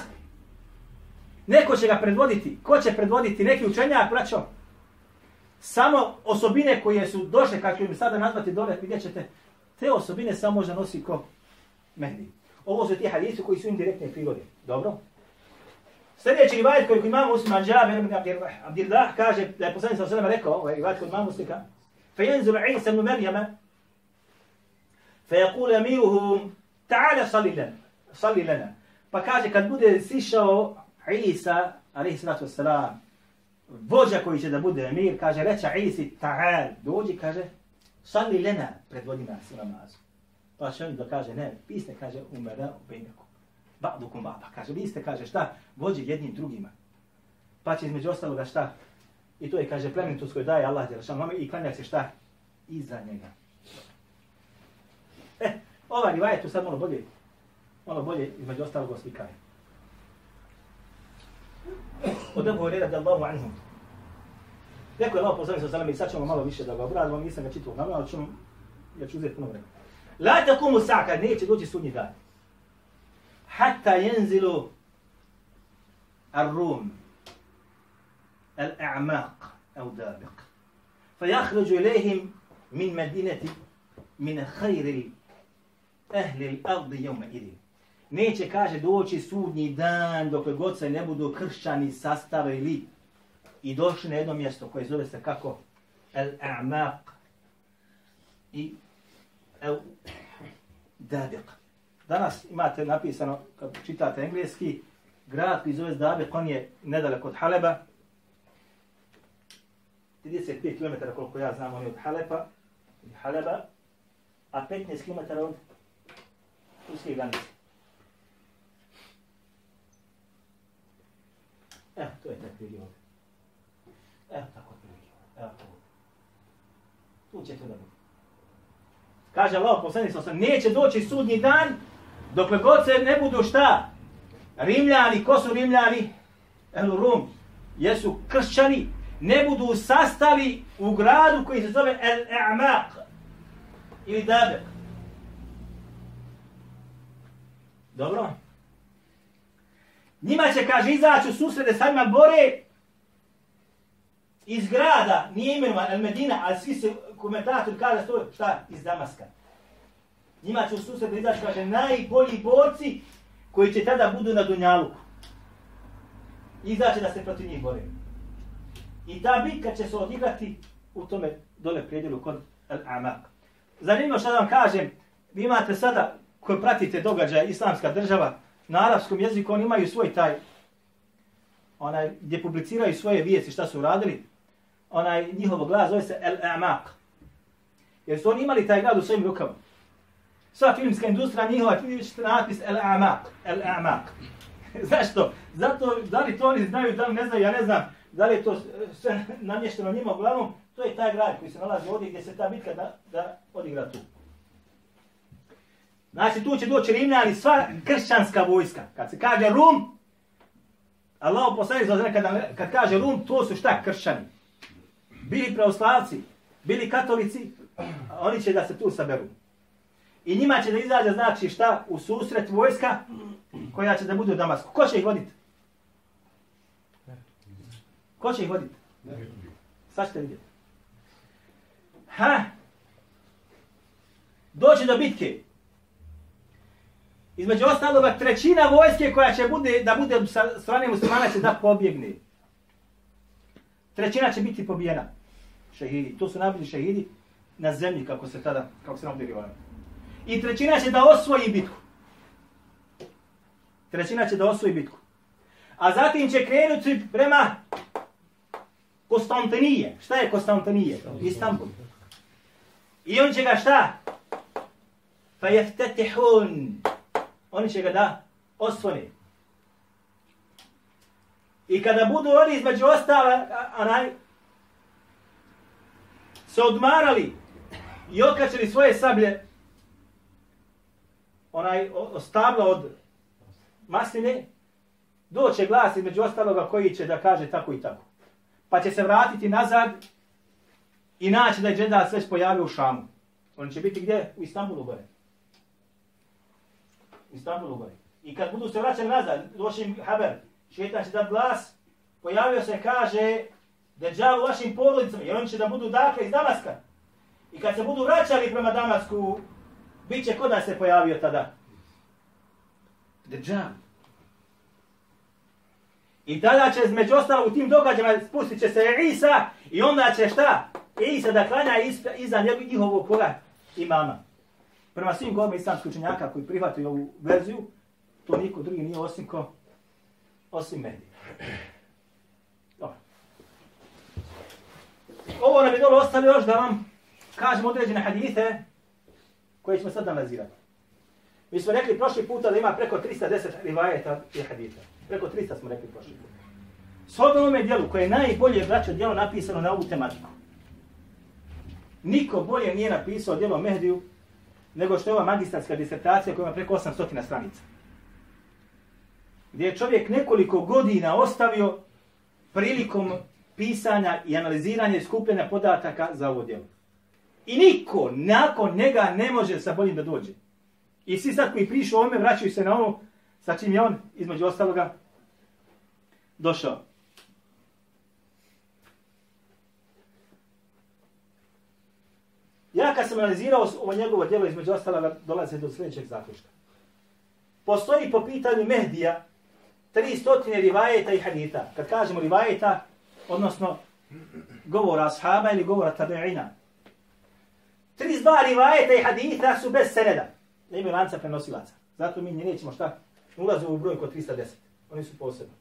neko će ga predvoditi. Ko će predvoditi? Neki učenjak, braćo. Samo osobine koje su došle, kako im sada nazvati dole, vidjet ćete, te osobine samo može nosi ko Mehdi. Ovo su ti hadisi koji su indirektne prirode. Dobro? Sljedeći rivajet koji imamo Usman Džabir ibn Abdillah kaže da je poslanik sallallahu alejhi rekao, ovaj rivajet kod imamo Muslika, فينزل عيسى ابن مريم فيقول أميرهم تعالى صلي لنا صلي لنا pa kaže kad bude sišao Isa alejhi salatu vesselam vođa koji će da bude emir kaže reče Isi ta'al dođi kaže salli lena predvodi nas u namazu pa će on da kaže ne vi ste kaže umera u benjaku. Ba'dukum ba'da pa kaže vi ste kaže šta? Vođi jednim drugima. Pa će između ostaloga šta? I to je kaže plemenitost koju daje Allah dželle i klanja se šta? Iza njega. E ovaj rivajet tu sad malo bolje malo bolje između ostalog oslikaje od Ebu Horeira da Allahu anhum. Rekao je Allah poslanik sa sallam i sad ćemo malo više da ga obradimo, nisam ga čitao na ali ću, ja ću uzeti puno vremena. La takumu sa'a kad neće doći sudnji dan. Hatta jenzilu ar-rum al-a'maq au dabiq. Fa jahređu ilihim min medineti min khayri ahli l-ardi jevme idin. Neće, kaže, doći sudnji dan dok god se ne budu kršćani sastavili i došli na jedno mjesto koje zove se kako? Al-a'maq i El Dabiq. Danas imate napisano, kad čitate engleski, grad koji zove Dabiq, on je nedaleko od Haleba, 35 km koliko ja znam, on je od Halepa, Haleba, a 15 km od Turske granice. Evo, to je taj prilike. Evo tako prilike Evo to. Tu će to da bude. Kaže Allah, poslanik sam, neće doći sudnji dan dokle god se ne budu šta? Rimljani, ko su Rimljani? El Rum, jesu kršćani, ne budu sastali u gradu koji se zove El A'maq ili Dabek. Dobro? Njima će, kaže, izaći u susrede sa njima bore iz grada, nije imenovan El Medina, ali svi se komentator kaže to šta? Iz Damaska. Njima će u susred izaći, kaže, najbolji borci koji će tada budu na Dunjaluku. Izaće da se protiv njih bore. I ta bitka će se odigrati u tome dole predjelu kod Al-Amaq. Zanimljivo što da vam kažem, vi imate sada, koji pratite događaje islamska država, na arapskom jeziku oni imaju svoj taj onaj gdje publiciraju svoje vijesti šta su radili onaj njihov glas zove se El Amaq jer su oni imali taj grad u svojim rukama sva filmska industrija njihova vidite natpis El Amaq El Amaq zašto? zato da li to oni znaju da li ne znaju ja ne znam da li je to sve namješteno njima uglavnom to je taj grad koji se nalazi ovdje gdje se ta bitka da, da odigra tu Znači tu će doći Rimljani, sva kršćanska vojska. Kad se kaže Rum, Allah poslani za kad, kad kaže Rum, to su šta kršćani. Bili pravoslavci, bili katolici, oni će da se tu saberu. I njima će da izađe, znači šta, u susret vojska koja će da bude u Damasku. Ko će ih voditi? Ko će ih voditi? Sad ćete vidjeti. Ha! Dođe do bitke. Između ostaloga trećina vojske koja će bude, da bude sa strane muslimana će da pobjegne. Trećina će biti pobijena. Šehidi. To su najbolji šehidi na zemlji, kako se tada, kako se nam dirivali. I trećina će da osvoji bitku. Trećina će da osvoji bitku. A zatim će krenuti prema Konstantinije. Šta je Konstantinije? Istanbul. I on će ga šta? Fa jeftetihun oni će ga da osvone. I kada budu oni između ostale, anaj, se odmarali i okačili svoje sablje, onaj, ostavlja od masline, doće glas između ostaloga koji će da kaže tako i tako. pa će se vratiti nazad i naći da je džedat već pojavio u Šamu. On će biti gdje? U Istanbulu gore. U Istanbulu gore. I kad budu se vraćali nazad, došli im haber, šetan će dat glas, pojavio se, kaže, da Deđal u vašim porodicama, jer oni će da budu dakle iz Damaska. I kad se budu vraćali prema Damasku, bit će kod da se pojavio tada. Deđal. I tada će, među ostalo, u tim događajima spustit će se Isa i onda će šta? Isa da klanja iza, iza njihovog koga imama. Prema svim govorima islamskih učenjaka koji prihvataju ovu verziju, to niko drugi nije osim ko, osim. Dobro. Ovo nam je dobro ostavio još da vam kažemo određene hadite koje ćemo sad analizirati. Mi smo rekli prošli puta da ima preko 310 rivajeta i hadita. Preko 300 smo rekli prošli puta. S ovome dijelu koje je najbolje braćo dijelo napisano na ovu tematiku. Niko bolje nije napisao dijelo Mehdiju nego što je ova magistarska disertacija koja ima preko 800 stranica. Gdje je čovjek nekoliko godina ostavio prilikom pisanja i analiziranja i skupljanja podataka za ovo djelo. I niko nakon njega ne može sa boljim da dođe. I svi sad koji prišu ovome vraćaju se na ono sa čim je on između ostaloga došao. Ja kad sam analizirao ovo njegovo djelo između ostaloga dolaze do sljedećeg zaključka. Postoji po pitanju Mehdija 300 rivajeta i hadita. Kad kažemo rivajeta, odnosno govora ashaba ili govora tabi'ina. 32 rivajeta i haditha su bez seneda. Ne imaju lanca prenosilaca. Zato mi nećemo šta ulaze u broj kod 310. Oni su posebno.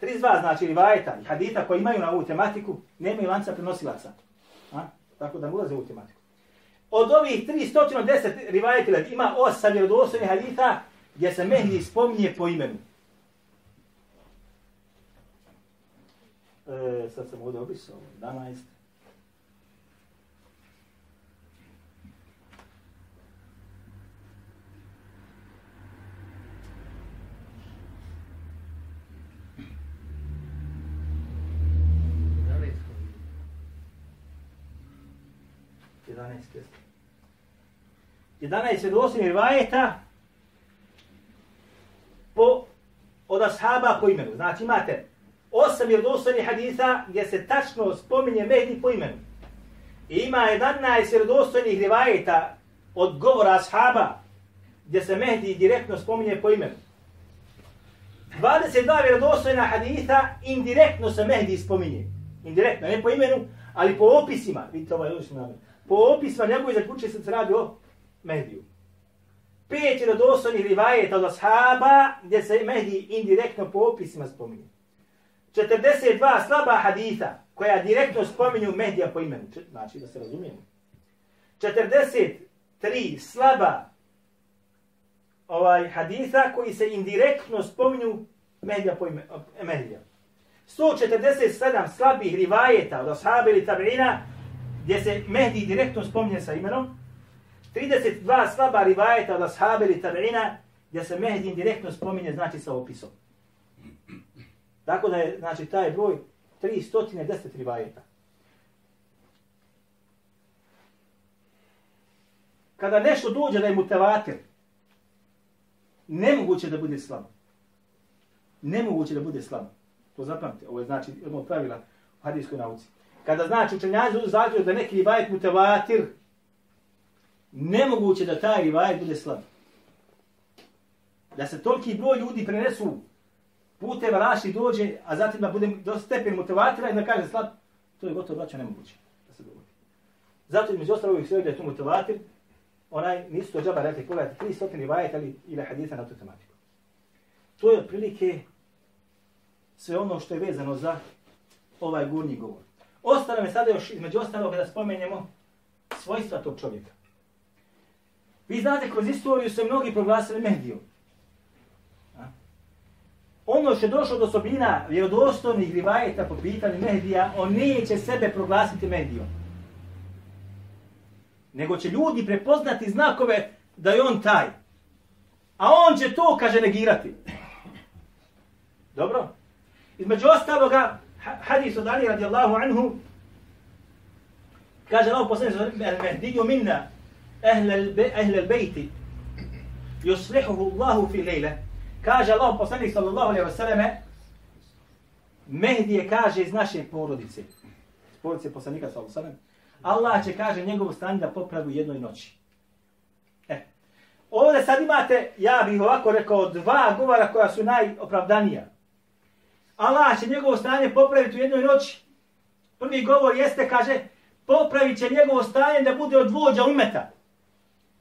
32 znači rivajeta i hadita koji imaju na ovu tematiku, nemaju lanca prenosilaca. A? Tako da ulaze u ovu tematiku. Od ovih 310 rivajeta ima 8 vjerodostojnih hadita gdje se Mehdi spominje po imenu. E, sad sam ovdje opisao, 11. Jedanaest, jeste. 11 vjerodostojnih rivajeta po od ashaba po imenu. Znači imate osam vjerodostojnih hadisa gdje se tačno spominje Mehdi po imenu. I ima 11 vjerodostojnih rivajeta od govora ashaba gdje se Mehdi direktno spominje po imenu. 22 vjerodostojna hadisa indirektno se Mehdi spominje. Indirektno, ne po imenu, ali po opisima. Vidite ovaj odlični namen. Po opisima njegove zaključuje se radi o Mehdiju. Pet vjerodostojnih rivajeta od ashaba gdje se Mehdi indirektno po opisima spominje. 42 slaba haditha koja direktno spominju Mehdija po imenu. Znači da se razumijemo. 43 slaba ovaj haditha koji se indirektno spominju Mehdija po imenu. Mehdija. 147 slabih rivajeta od ashaba ili tabrina gdje se Mehdi direktno spominje sa imenom. 32 slaba rivajeta od ashabe ili tabrina gdje se Mehdi direktno spominje znači sa opisom. Tako da je, znači, taj broj 310 rivajeta. Kada nešto dođe da je mutevatir, nemoguće da bude slabo. Nemoguće da bude slabo. To zapamte, ovo je znači jedno pravila u hadijskoj nauci. Kada znači učenjaci uz zaključu da neki rivajet mutevatir, nemoguće da taj rivajet bude slab. Da se toliki broj ljudi prenesu puteva raši dođe, a zatim da budem do stepen motivatira i da kaže slab, to je gotovo braća nemoguće da se dogodi. Zato je među ostalo uvijek sve da je tu motivatir, onaj nisu to džaba rekli, pogledajte, 300 rivajeta ili, ili hadisa na tu tematiku. To je otprilike sve ono što je vezano za ovaj gurnji govor. Ostalo me sada još između ostalog da spomenemo svojstva tog čovjeka. Vi znate, kroz istoriju se mnogi proglasili Mehdijom ono što je došlo do osobina vjerodostojnih rivajeta po pitanju Mehdija, on neće sebe proglasiti Mehdijom. Nego će ljudi prepoznati znakove da je on taj. A on će to, kaže, negirati. Dobro? Između ostaloga, hadis od Ali radijallahu anhu, kaže Allah poslanik al-Mehdiju minna ehle al-bejti yuslihuhu Allahu fi lejle. Kaže Allah poslanik sallallahu alaihi wasallame, Mehdi je kaže iz naše porodice, iz porodice poslanika sallallahu alaihi wasallam, Allah će kaže njegovo stanje da popravi u jednoj noći. E. Ovdje sad imate, ja bih ovako rekao, dva govora koja su najopravdanija. Allah će njegovo stanje popraviti u jednoj noći. Prvi govor jeste, kaže, popravit će njegovo stanje da bude od vođa umeta.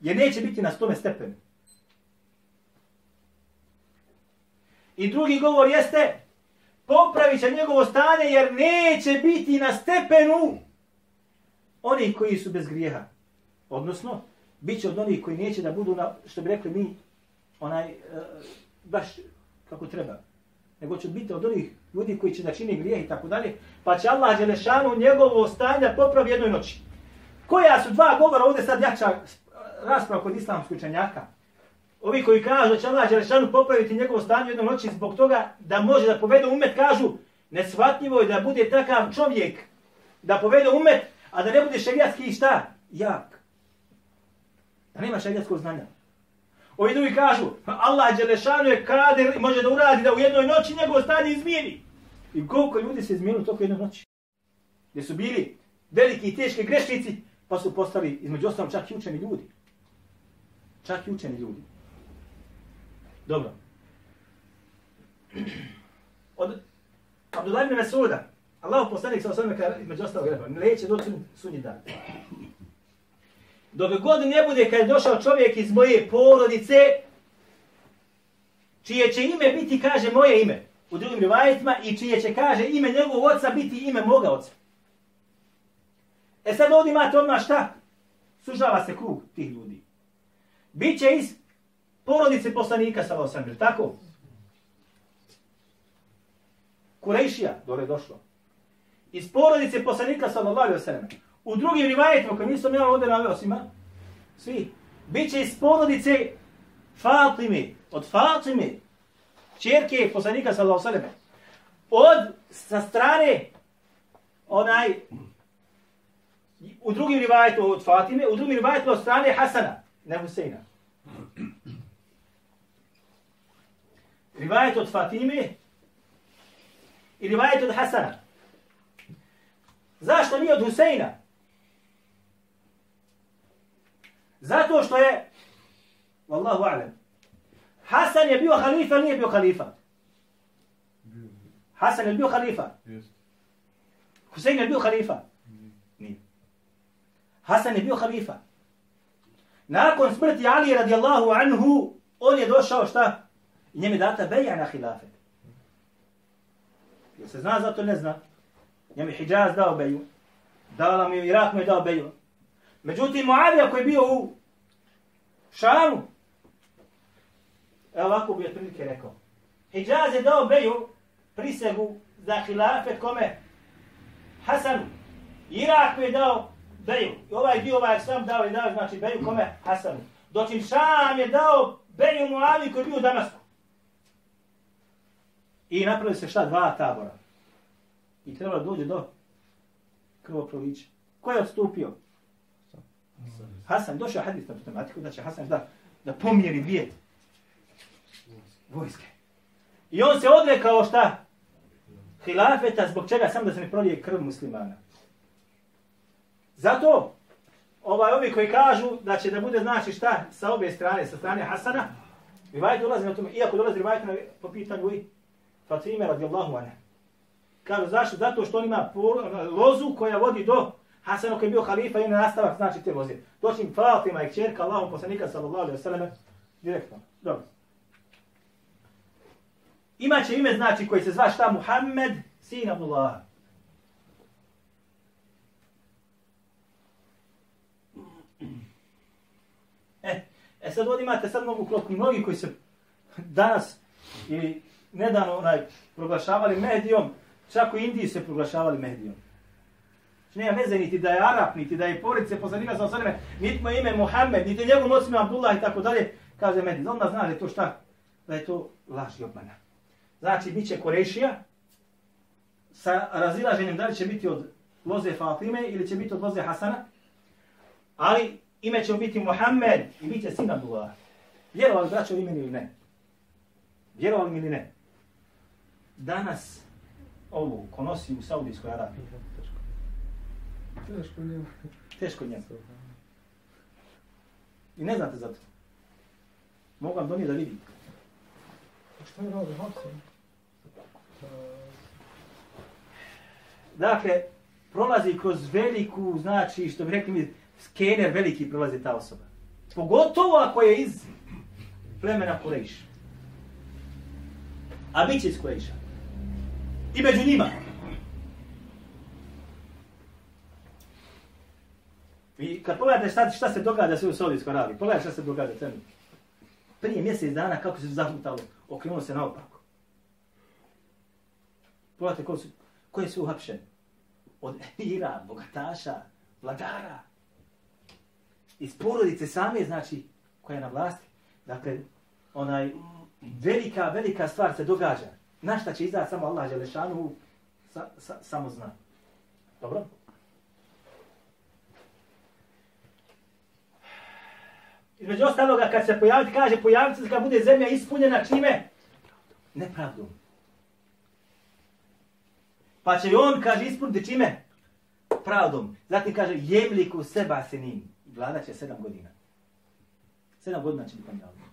Jer neće biti na stome stepenu. I drugi govor jeste, popravit će njegovo stanje jer neće biti na stepenu oni koji su bez grijeha. Odnosno, bit će od onih koji neće da budu, na, što bi rekli mi, onaj, eh, baš kako treba. Nego će biti od onih ljudi koji će da čini grijeh i tako dalje. Pa će Allah Đelešanu njegovo stanje popravi jednoj noći. Koja su dva govora ovdje sad jača rasprava kod islamskoj učenjaka? Ovi koji kažu da će Allah Đelešanu popraviti njegovo stanje jednoj noći zbog toga da može da povede umet, kažu nesvatljivo je da bude takav čovjek da povede umet, a da ne bude šerijatski šta? Jak. Da nema šerijatskog znanja. Ovi drugi kažu, Allah Đelešanu je kader i može da uradi da u jednoj noći njegovo stanje izmijeni. I koliko ljudi se izmijenilo toliko jednoj noći? Gdje su bili veliki i teški grešnici, pa su postali između ostalom čak i učeni ljudi. Čak i učeni ljudi. Dobro. Od Abdullah ibn Mesuda, Allah poslanik sa osvrme kada između ostalog rekao, neće doći sunji dan. Dok god ne bude kad je došao čovjek iz moje porodice, čije će ime biti, kaže, moje ime u drugim rivajetima i čije će, kaže, ime njegovog oca biti ime moga oca. E sad ovdje imate odmah šta? Sužava se krug tih ljudi. Biće iz porodice poslanika sa osam, tako? Kurejšija, dole je došlo. Iz porodice poslanika sallallahu alaihi wa sallam. U drugim rivajetima, koji nisam ja ovdje naveo svima, svi, bit će iz porodice Fatime, od Fatime, čerke poslanika sallallahu sallam. Od, sa strane, onaj, u drugim rivajetima od Fatime, u drugim rivajetima od strane Hasana, ne Huseina. Rivajet od Fatime i rivajet od Hasana. Zašto nije od Huseina? Zato što je, Wallahu a'lam, Hasan je bio halifa nije bio halifa? Hasan je bio halifa. Husein je bio halifa? Nije. Hasan je bio halifa. Nakon smrti Ali radijallahu anhu, on je došao šta? I njemu je data beja na hilafet. Jel se zna, zato ne zna. Njemu je Hidžaz dao beju. Dala mu je, Irak mu je dao beju. Međutim, Muavija koji je bio u Šamu, evo ovako bi otprilike rekao. Hidžaz je dao beju prisegu za hilafet kome? Hasanu. Irak je dao beju. I ovaj dio ovaj sam dao i dao znači beju kome? Hasanu. Dočim Šam je dao beju Muavi koji je bio u Damasku. I napravili se šta? Dva tabora. I trebalo dođe do krvoprolića. Ko je odstupio? Hasan, došao hadis na tu tematiku znači da će Hasan da, da pomjeri dvije vojske. I on se odrekao šta? Hilafeta, zbog čega? Samo da se ne prolije krv muslimana. Zato, ovaj, ovi koji kažu da će da bude znači šta sa obje strane, sa strane Hasana, Rivajet dolazi na tome, iako dolazi Rivajet na, po pitanju i Fatime radijallahu anha. Kažu zašto? Zato što on ima lozu koja vodi do Hasanu koji je bio halifa i on nastavak znači te vozi. Doći Fatima i kćerka Allahom poslanika sallallahu alaihi wa sallam direktno. Dobro. Imaće ime znači koji se zva šta Muhammed sin Abdullah. E, e sad ovdje imate sad mogu klopku mnogi koji se danas ili nedavno onaj, proglašavali medijom, čak u Indiji se proglašavali medijom. Nema veze niti da je Arab, niti da je porice poslanika sa osadime, niti mu ime Muhammed, niti njegov noc ime Abdullah i tako dalje, kaže Medin, Onda zna da je to šta? Da je to laž i obmana. Znači, bit će Korešija, sa razilaženjem da li će biti od loze Fatime ili će biti od loze Hasana, ali ime će biti Muhammed i bit će sin Abdullah. Vjerovali braćo imeni ili ne? Vjerovali mi ili ne? Danas ovu ko nosi u Saudijskoj Arabiji, Teško njemu. teško njemu. I ne znate za to. Mogu vam donijeti da vidite. Šta je radi Hapsan? Dakle, prolazi kroz veliku, znači, što bi rekli mi, skener veliki prolazi ta osoba. Pogotovo ako je iz plemena Kurejša. A bit će iz Kurejša. I među njima. I kad pogledate šta, šta se događa sve u Saudijskoj Arabiji, pogledajte šta se događa trenutno. Prije mjesec dana kako se zahlutalo, okrenulo se naopako. Pogledajte ko su, koji su uhapšen. Od emira, bogataša, vladara. Iz porodice same, znači, koja je na vlasti. Dakle, onaj, velika, velika stvar se događa. Na šta će izdati samo Allah Želešanu, sa, sa, samo zna. Dobro? Između ostaloga, kad se pojaviti, kaže, pojaviti se kad bude zemlja ispunjena čime? Nepravdom. Pa će on, kaže, ispuniti čime? Pravdom. Zatim kaže, jemliku seba se nim. Vlada će sedam godina. Sedam godina će biti pravdom.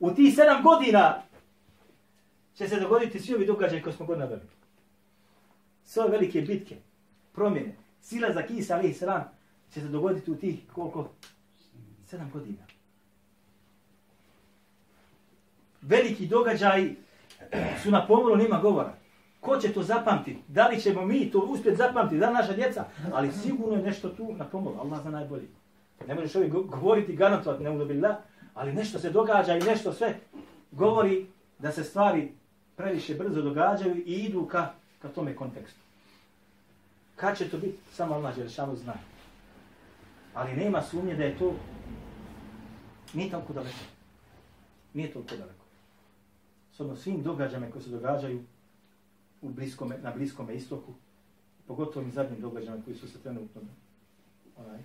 U tih sedam godina će se dogoditi svi ovi događaji koje smo god naveli. Sve ove velike bitke, promjene, sila za kisa, ali i sram, će se dogoditi u tih koliko? Sedam godina. Veliki događaji su na pomoru, nima govora. Ko će to zapamtiti? Da li ćemo mi to uspjeti zapamtiti? Da naša djeca? Ali sigurno je nešto tu na pomoru. Allah zna najbolji. Ne možeš ovdje govoriti, garantovati, ne udobilja, ali nešto se događa i nešto sve govori da se stvari previše brzo događaju i idu ka, ka tome kontekstu. Kad će to biti? Samo Allah Đelešanu zna. Ali nema sumnje da je to nije toliko daleko. Nije toliko daleko. S odno svim događajima koji se događaju u bliskome, na bliskome istoku, pogotovo ovim zadnjim događajima koji su se trenutno onaj,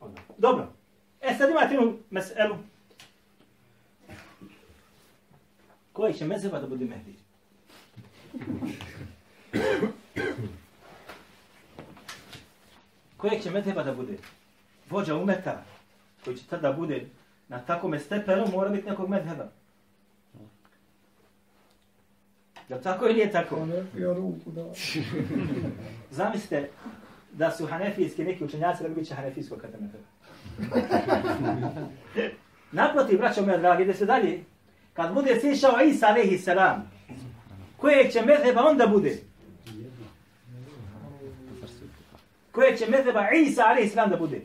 onaj. Dobro. E sad imate jednu meselu. Koji će mezeba da bude Mehdi? Kojeg će mezeba da bude? Vođa umeta, koji će tada bude na takome stepenu, mora biti nekog mezheba. Jel tako ili nije tako? Je pio ruku, da. Zamislite da su hanefijski neki učenjaci, da bi biće hanefijskog katemeta. Naprotiv, braćo moja dragi, ide se dalje. Kad bude sišao Isa alaihi salam, kojeg će mezheba onda bude? Koje će mezheba Isa alaihi da bude?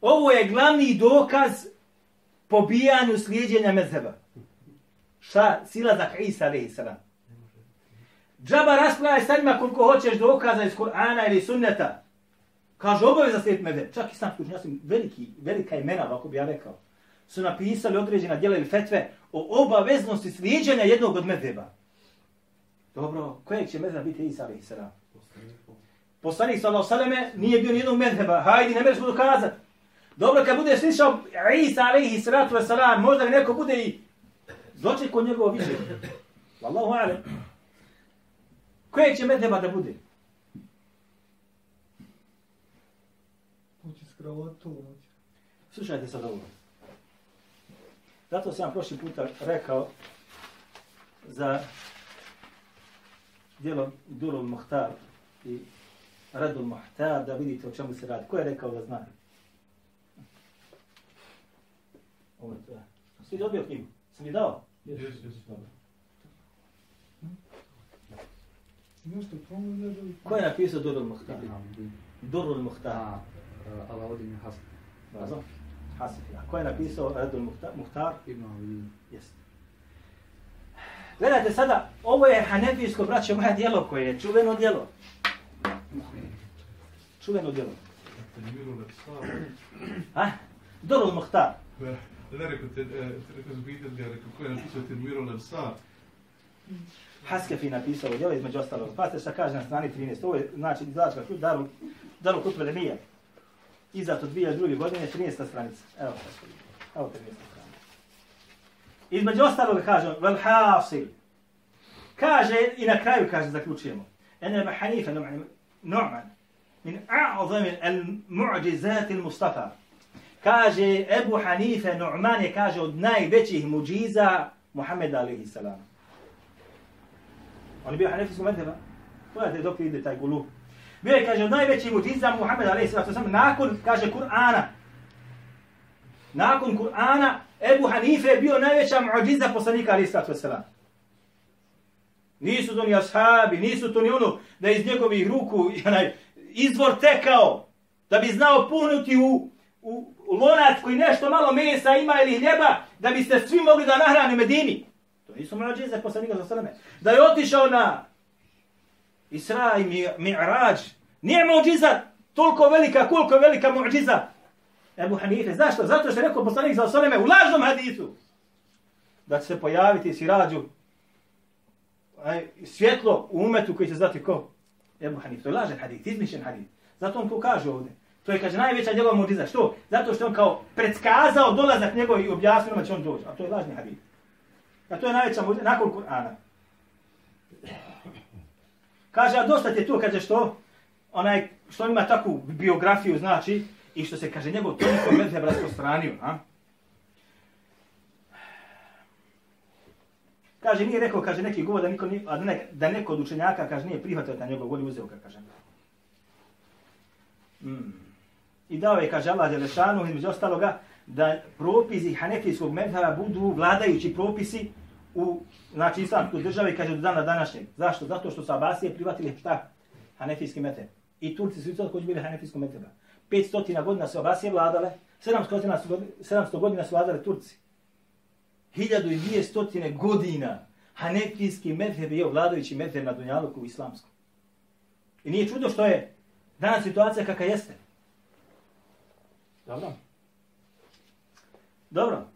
Ovo je glavni dokaz pobijanju slijedjenja mezheba. Šta? Silazak Isa alaihi salam. Džaba raspravaj sa njima koliko hoćeš dokaza iz Kur'ana ili sunneta. Kaže, obaveza slijed mede. Čak i sam učenjaci, veliki, velika imena, ovako bi ja rekao, su napisali određena djela ili fetve o obaveznosti slijedjenja jednog od medeba. Dobro, kojeg će medeba biti Isa alaihi salam? Poslanik sallahu salame nije bio nijednog medheba. Hajdi, ne mereš mu dokazati. Dobro, kad bude slišao Isa alaihi salatu wasalam, možda mi neko bude i doći kod njegovo više. Wallahu alem. Kojeg će medheba da bude? Hoće skravatovati. Slušajte sad ovo. Zato sam prošli puta rekao za dijelo Durul Muhtar i Radul Muhtar da vidite o čemu se radi. Ko je rekao da zna? Ovo je to. Si dobio knjigu? Sam je dao? Jes, jes. Dobro. Nešto tomu ne da... Ko je napisao Durul Muhtar? Durul Muhtar. A, Alauddin Hasan. Dobro. Hasifi. A ko je napisao Radul Muhtar? Muhtar? Ibn Alauddin. Jeste. Gledajte sada, ovo je hanefijsko, braće moja, djelo koje je čuveno djelo. Čuveno djelo. Tanviru Lepsar. A? Dorul Muhtar. Ne, rekao te, e, rekao ga, rekao, ko je napisao te Dmirol Absar? Haskefi napisao ovo djelo između ostalog. Pazite šta kaže na strani 13. Ovo je, znači, izlačka ključ, daru, daru kutbe Remija. Izdato 2002. godine, 13. stranica. Evo, evo 13. Između ostalog kaže, vel hasil. Kaže, i na kraju kaže, zaključujemo. Ene Hanife Nu'man, min a'zami al-mu'đizati al-Mustafa. Kaže, Ebu Hanife Nu'man je, kaže, od najvećih muđiza Muhammeda alaihi salam. On je bio hanefijskog medheba. Pogledajte dok ide taj gulu. Bio je, kaže, od najvećih muđiza Muhammed a.s. Nakon, kaže, Kur'ana. Nakon Kur'ana, Ebu Hanife je bio najveća muđiza poslanika a.s. Nisu to ni ashabi, nisu to ni ono da iz njegovih ruku onaj, izvor tekao, da bi znao punuti u, u, u lonac koji nešto malo mesa ima ili hljeba, da bi se svi mogli da nahrane Medini. To nisu muđize poslanika za sveme. Da je otišao na Isra i Mi'raj, Nije muđiza toliko velika koliko je velika muđiza. Ebu Hanife, zašto? Zato što je rekao poslanik za Osaleme u lažnom hadisu. Da će se pojaviti Sirađu aj, svjetlo u umetu koji će zvati ko? Ebu Hanife. To je lažan hadis, izmišljen hadis. Zato on to kaže ovdje. To je, kaže, najveća njegova mudiza. Što? Zato što on kao predskazao dolazak njegov i objasnio da će on doći. A to je lažni hadis. A to je najveća mudiza nakon Kur'ana. Kaže, a dosta ti to, kaže što? Onaj, što on ima takvu biografiju, znači, i što se, kaže, njegov toliko medheb raspostranio. a? Kaže, nije rekao, kaže, neki govor da, niko, nije, da, ne, da neko od učenjaka, kaže, nije prihvatio da njegov volju uzeo, kaže. Mm. I dao je, kaže, Allah Đelešanu, između ostaloga, da propisi hanefijskog medheba budu vladajući propisi u znači islamskoj državi kaže do dana današnjeg. Zašto? Zato što su Abasije privatili šta? Hanefijski medheb. I Turci su isto koji bili hanefijskog medheba. 500 godina su Abasije vladale, 700 godina su, 700 godina su vladale Turci. 1200 godina hanefijski medheb je vladajući medheb na Dunjaluku u islamskom. I nije čudo što je danas situacija kakva jeste. Dobro. Dobro.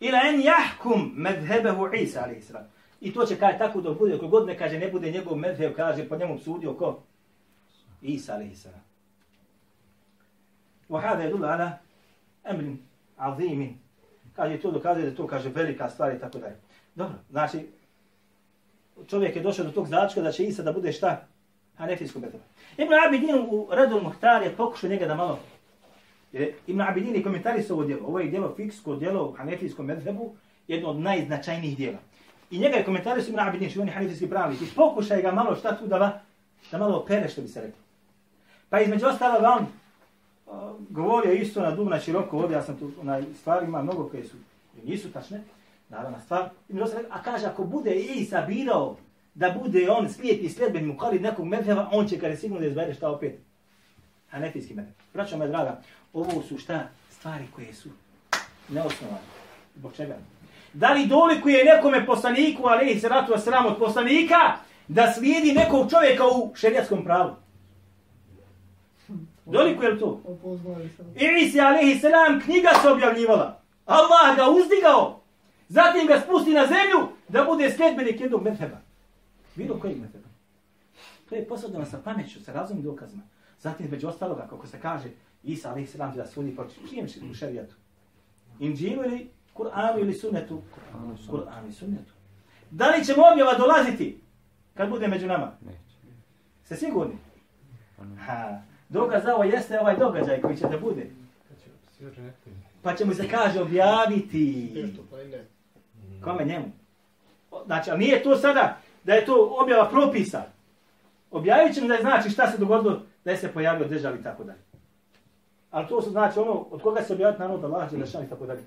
Ila en jahkum medhebehu Isa, ali sallam. I to će kaj tako dok bude, kogod ne kaže, ne bude njegov medheb, kaže, po njemu sudio ko? Isa, alaihi salam. Wahada je dula ala emrin azimin. Kaže, to dokazuje da to kaže velika stvar i tako dalje. Dobro, znači, čovjek je došao do tog značka da će Isa da bude šta? Hanefijsko medheba. Ibn Abidin u Redul Muhtar je pokušao njega da malo Jer Ibn Abidin je komentarisao ovo djelo. Ovo je djelo fiksko djelo u hanefijskom medhebu, jedno od najznačajnijih djela. I njega je komentarisao Ibn Abidin, što on je hanefijski pravnik. I pokušaj ga malo šta tu da, va, da malo opere, što bi se rekao. Pa između ostalo on uh, govorio isto na dubna široko, ovdje ja sam tu na stvarima mnogo koje su, koje nisu tačne, naravno stvar. I ostalo, a kaže, ako bude Isa birao da bude on slijep i sljedben mu kali nekog medheva, on će kada sigurno da izbere šta opet. Hanefijski medhev. Braćo me draga, ovo su šta stvari koje su neosnovane. Zbog čega? Da li dolikuje nekome poslaniku, ali i se ratu sram od poslanika, da slijedi nekog čovjeka u šerijatskom pravu? Dolikuje li to? Isi alaihi salam knjiga se objavljivala. Allah ga uzdigao. Zatim ga spusti na zemlju da bude sljedbenik jednog medheba. Bilo kojeg medheba. To je posadano sa pameću, sa razumim dokazima. Zatim, među ostaloga, kako se kaže, Isa alaih sallam da sudi po čijem u šarijetu? Inđilu ili Kur'anu ili sunnetu? Kur'anu i sunnetu. Da li ćemo objava dolaziti kad bude među nama? Neće. Se sigurni? Ha. Dokaz za ovo jeste ovaj događaj koji će da bude. Pa ćemo se kaže objaviti. Kome njemu? Znači, ali nije to sada da je to objava propisa. Objavit ćemo da je znači šta se dogodilo da je se pojavio državi i tako dalje. Ali to su znači ono od koga se objaviti narod Allah Đelešan i tako dalje.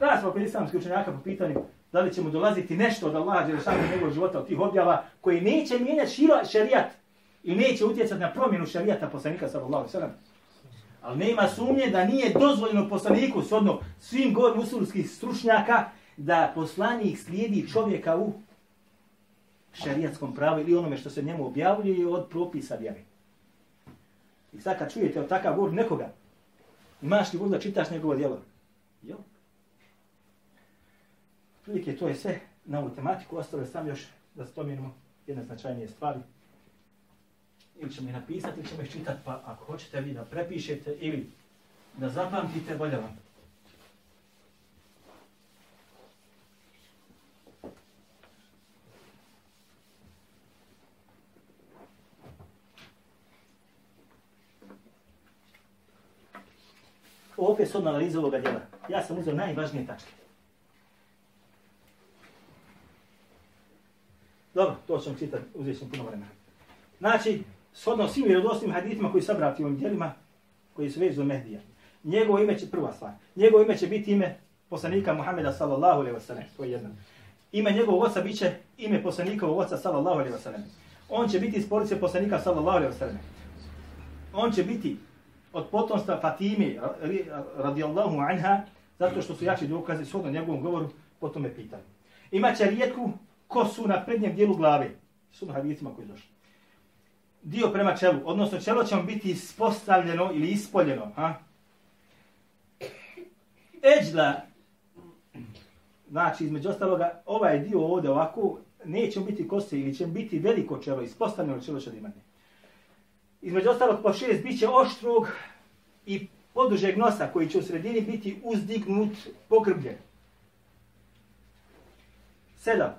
Raspravo kod islamske učenjaka po pitanju da li ćemo dolaziti nešto od Allaha Đelešan i njegovog života od tih objava koji neće mijenjati šira, šarijat i neće utjecati na promjenu šarijata poslanika sallallahu sallam. Ali nema sumnje da nije dozvoljeno poslaniku, sodno svim govor musulskih stručnjaka, da poslanik slijedi čovjeka u šarijatskom pravu ili onome što se njemu objavljuje od propisa vjere. I sad kad čujete od takav govor nekoga, Imaš li volju da čitaš njegovo djelo? Jo. Prilike, to je sve na ovu tematiku. Ostalo je sam još da spomenemo jedne značajnije stvari. Ili ćemo ih napisati, ili ćemo ih čitati, pa ako hoćete vi da prepišete ili da zapamtite, bolje vam. Opet s analize ovoga djela. Ja sam uzeo najvažnije tačke. Dobro, to ćemo čitati, uzet ćemo puno vremena. Znači, shodno svim vjerodostim hadithima koji sabrati u ovim djelima, koji su vezu do Mehdija. Njegovo ime će, prva stvar, njegovo ime će biti ime poslanika Muhameda sallallahu alaihi wa sallam, to je jedno. Ime njegovog oca bit će ime poslanikovog oca sallallahu alaihi wa sallam. On će biti iz porodice poslanika sallallahu alaihi wa sallam. On će biti od potomstva Fatime radijallahu anha, zato što su jači dokazi shodno njegovom govoru, potom me pitanje. Imaće rijetku kosu na prednjem dijelu glave. Sudno hadicima koji došli. Dio prema čelu, odnosno čelo će vam biti ispostavljeno ili ispoljeno. Ha? Eđla, znači između ostaloga, ovaj dio ovdje ovako, neće biti kose ili će biti veliko čelo, ispostavljeno čelo će da imati. Između ostalog po šest bit će oštrog i podužeg nosa koji će u sredini biti uzdignut, pokrbljen. Sedam.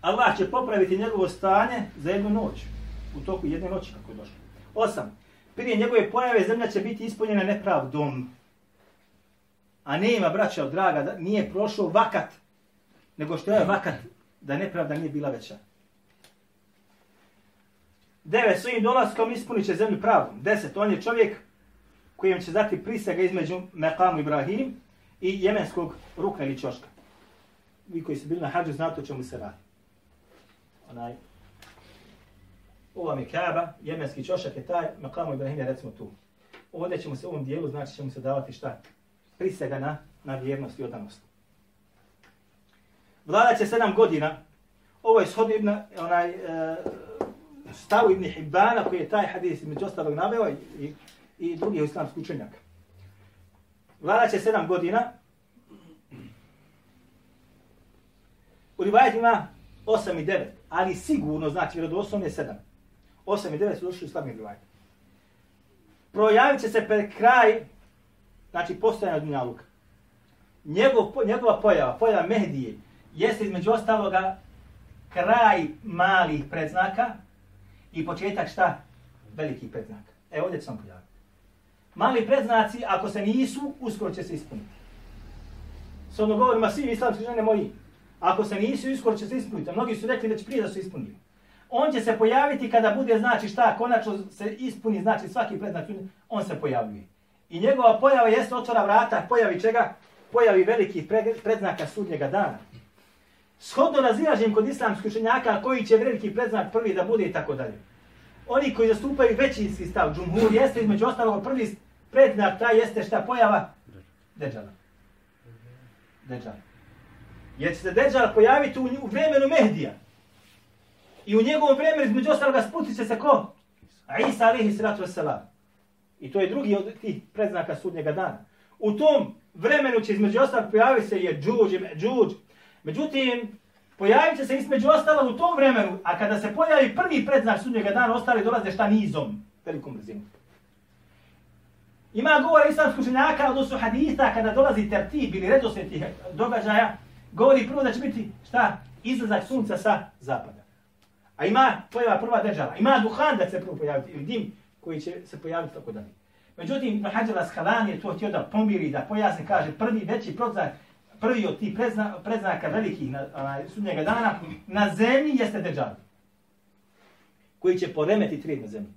Allah će popraviti njegovo stanje za jednu noć. U toku jedne noći kako je došlo. Osam. Prije njegove pojave zemlja će biti ispunjena nepravdom. A nema, braća, draga, da nije prošao vakat, nego što je vakat, da nepravda nije bila veća. Devet, svojim dolaskom ispunit će zemlju pravdom. Deset, on je čovjek kojem će dati prisega između Mekamu Ibrahim i jemenskog rukna ili čoška. Vi koji ste bili na hađu znate o čemu se radi. Onaj, ovo vam je Kaaba, jemenski čošak je taj, Mekamu Ibrahim je recimo tu. Ovdje ćemo se u ovom dijelu, znači ćemo se davati šta? Prisega na, na vjernost i odanost. Vlada će sedam godina. Ovo je shodno ibn, onaj, e, stavu Ibn Hibbana koji je taj hadis među ostalog naveo i, i drugih islamskih učenjaka. Vlada će sedam godina. U rivajetima 8 i 9, ali sigurno znači vjerodoslovno je 7. Osam i devet su došli u slabim rivajetima. Projavit će se pred kraj, znači postojanja Dunjaluka. Njegov, njegova pojava, pojava Mehdije, jeste između ostaloga kraj malih predznaka, i početak šta? Veliki predznak. E ovdje će sam pojaviti. Mali predznaci, ako se nisu, uskoro će se ispuniti. S ono govorima svi islamski žene moji. Ako se nisu, uskoro će se ispuniti. A mnogi su rekli da će prije da su ispunili. On će se pojaviti kada bude, znači šta, konačno se ispuni, znači svaki predznak, on se pojavljuje. I njegova pojava jeste otvora vrata, pojavi čega? Pojavi velikih predznaka sudnjega dana. Shodno razilažim kod islamskih učenjaka koji će veliki predznak prvi da bude i tako dalje. Oni koji zastupaju većinski stav, džumhur, jeste između ostalog prvi predznak, taj jeste šta pojava? Deđala. Deđala. Jer će se Deđala pojaviti u, u vremenu Mehdija. I u njegovom vremenu između ostaloga spusti će se ko? A Isa alihi salatu wasalam. I to je drugi od tih predznaka sudnjega dana. U tom vremenu će između ostalog pojaviti se je džuđ, džuđ, Međutim, pojavit će se između ostalog u tom vremenu, a kada se pojavi prvi predznak sudnjega dana, ostali dolaze šta nizom, velikom brzinom. Ima govora islamskog učenjaka, odnosno haditha, kada dolazi tertib ili redosljed tih događaja, govori prvo da će biti šta? Izlazak sunca sa zapada. A ima pojava prva država. Ima duhan da se prvo pojaviti, ili dim koji će se pojaviti tako dalje. Međutim, Mahađala Skalan je to htio da pomiri, da pojasni, kaže, prvi veći proznak, prvi od tih prezna, preznaka velikih na, na sudnjega dana na zemlji jeste Dejjal. Koji će poremetiti red na zemlji.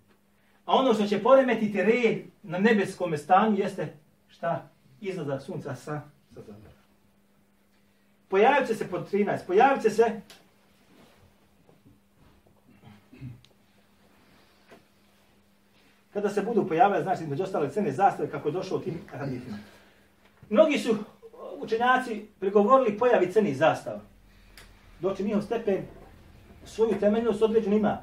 A ono što će poremetiti red na nebeskom stanju jeste šta? Izlazak sunca sa, sa zemlje. Pojavit će se pod 13. Pojavit će se kada se budu pojavile, znači, među ostale cene zastave kako je došlo u tim hadithima. Mnogi su uh, učenjaci pregovorili pojavi crnih zastava. Doći njihov stepen svoju temeljnost određenu ima.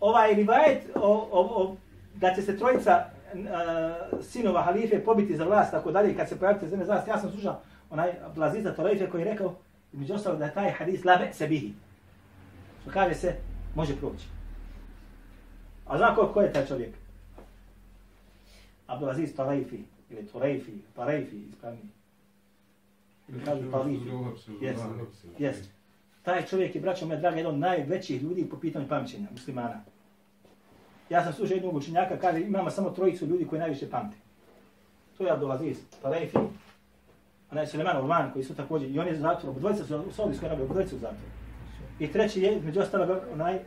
Ovaj rivajet o, o, o, da će se trojica uh, sinova halife pobiti za vlast, tako dalje, kad se pojavite zemlje za vlast, ja sam slušao onaj Abdulaziza Torajfe koji je rekao, među ostalo da je taj hadis labe se bihi. Što kaže se, može proći. A zna ko, ko je taj čovjek? Abdulaziz Torajfi, ili Torajfi, Torajfi, ispravni. Ili kažu Tarifi. Jeste, jeste. Taj čovjek je, braćo moje drage, jedan od najvećih ljudi po pitanju pamćenja, muslimana. Ja sam slušao jednog učenjaka, kaže, imamo samo trojicu ljudi koji najviše pamte. To je Abdulaziz, Tarifi, onaj Suleman Orman, koji su također, i on je u zatvoru, obodvojica su u Saudijskoj Arabiji, obodvojica u zatvoru. I treći je, među ostalo, onaj, uh,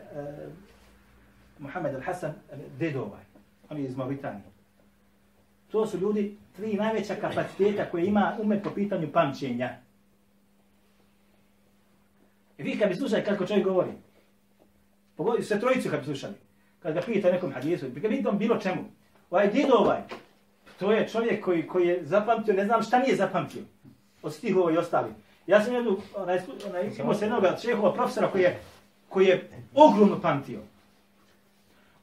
Mohamed Al-Hasan Dedovaj, on je iz Mauritanije. To su ljudi, tri najveća kapaciteta koje ima umet po pitanju pamćenja. I vi kad bi slušali kako čovjek govori, pogodi se trojicu kad bi slušali, kad ga pita nekom hadisu, kad ga on bilo čemu, ovaj did ovaj, to je čovjek koji, koji je zapamtio, ne znam šta nije zapamtio, od stihova i ostali. Ja sam jednu, onaj, onaj, imao se jednog šehova profesora koji je, koji je ogromno pamtio.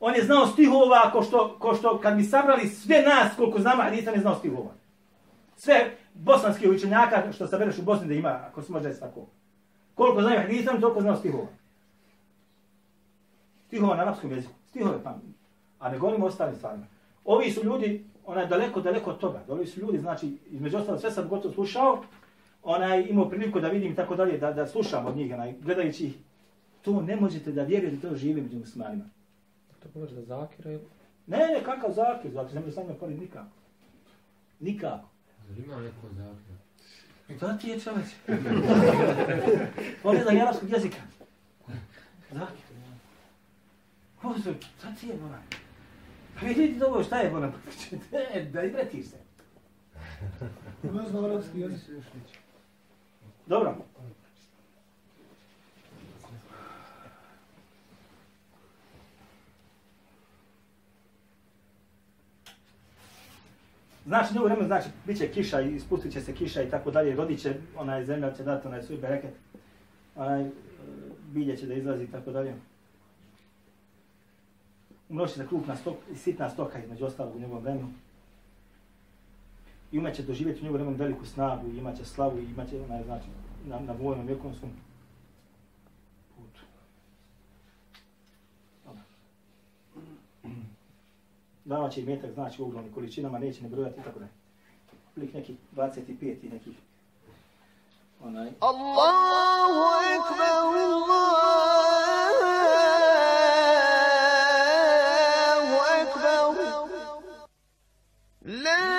On je znao stihova ko što, ko što kad bi sabrali sve nas koliko znamo, a nisam ne znao stihova. Sve bosanski učenjaka što sabereš u Bosni da ima, ako se može tako. Koliko znaju hadisa, toliko znao stihova. Stihova na arapskom jeziku. Stihove pametni. A ne govorimo o ostalim stvarima. Ovi su ljudi, onaj daleko, daleko od toga. Ovi su ljudi, znači, između ostalo, sve sam gotovo slušao, onaj imao priliku da vidim i tako dalje, da, da slušam od njih, onaj, gledajući ih. To ne možete da vjerujete da to žive među muslimanima. To govoriš za Zakira ili... Ne, ne, kakav zakir, zakir, ne može sa njima pored nikako. Nikako. Zar ima neko zakir? To ti je čoveč. On ne zna ni arapskog jezika. Zakir. Ovo su, to ti je, bolan. Pa vidite ovo, šta je, bolan? Ne, da izbretiš se. Ne znam arabski jezik. Dobro. Znači, njegovo vreme, znači, bit će kiša i ispustit će se kiša i tako dalje, rodit će, onaj zemlja će dati onaj svoj bereket, onaj bilje će da izlazi i tako dalje. Umnoći se krupna stok, sitna stoka između ostalog u njegovom vremenu. I umeće doživjeti u njegovom vremenu veliku snagu, i imaće slavu i imaće, onaj, znači, na, na vojnom i ekonomskom davat će metak, znači u ogromnim količinama, neće ne brojati, tako ne. Lik neki 25 i nekih Onaj. Allahu ekber, Allahu ekber. La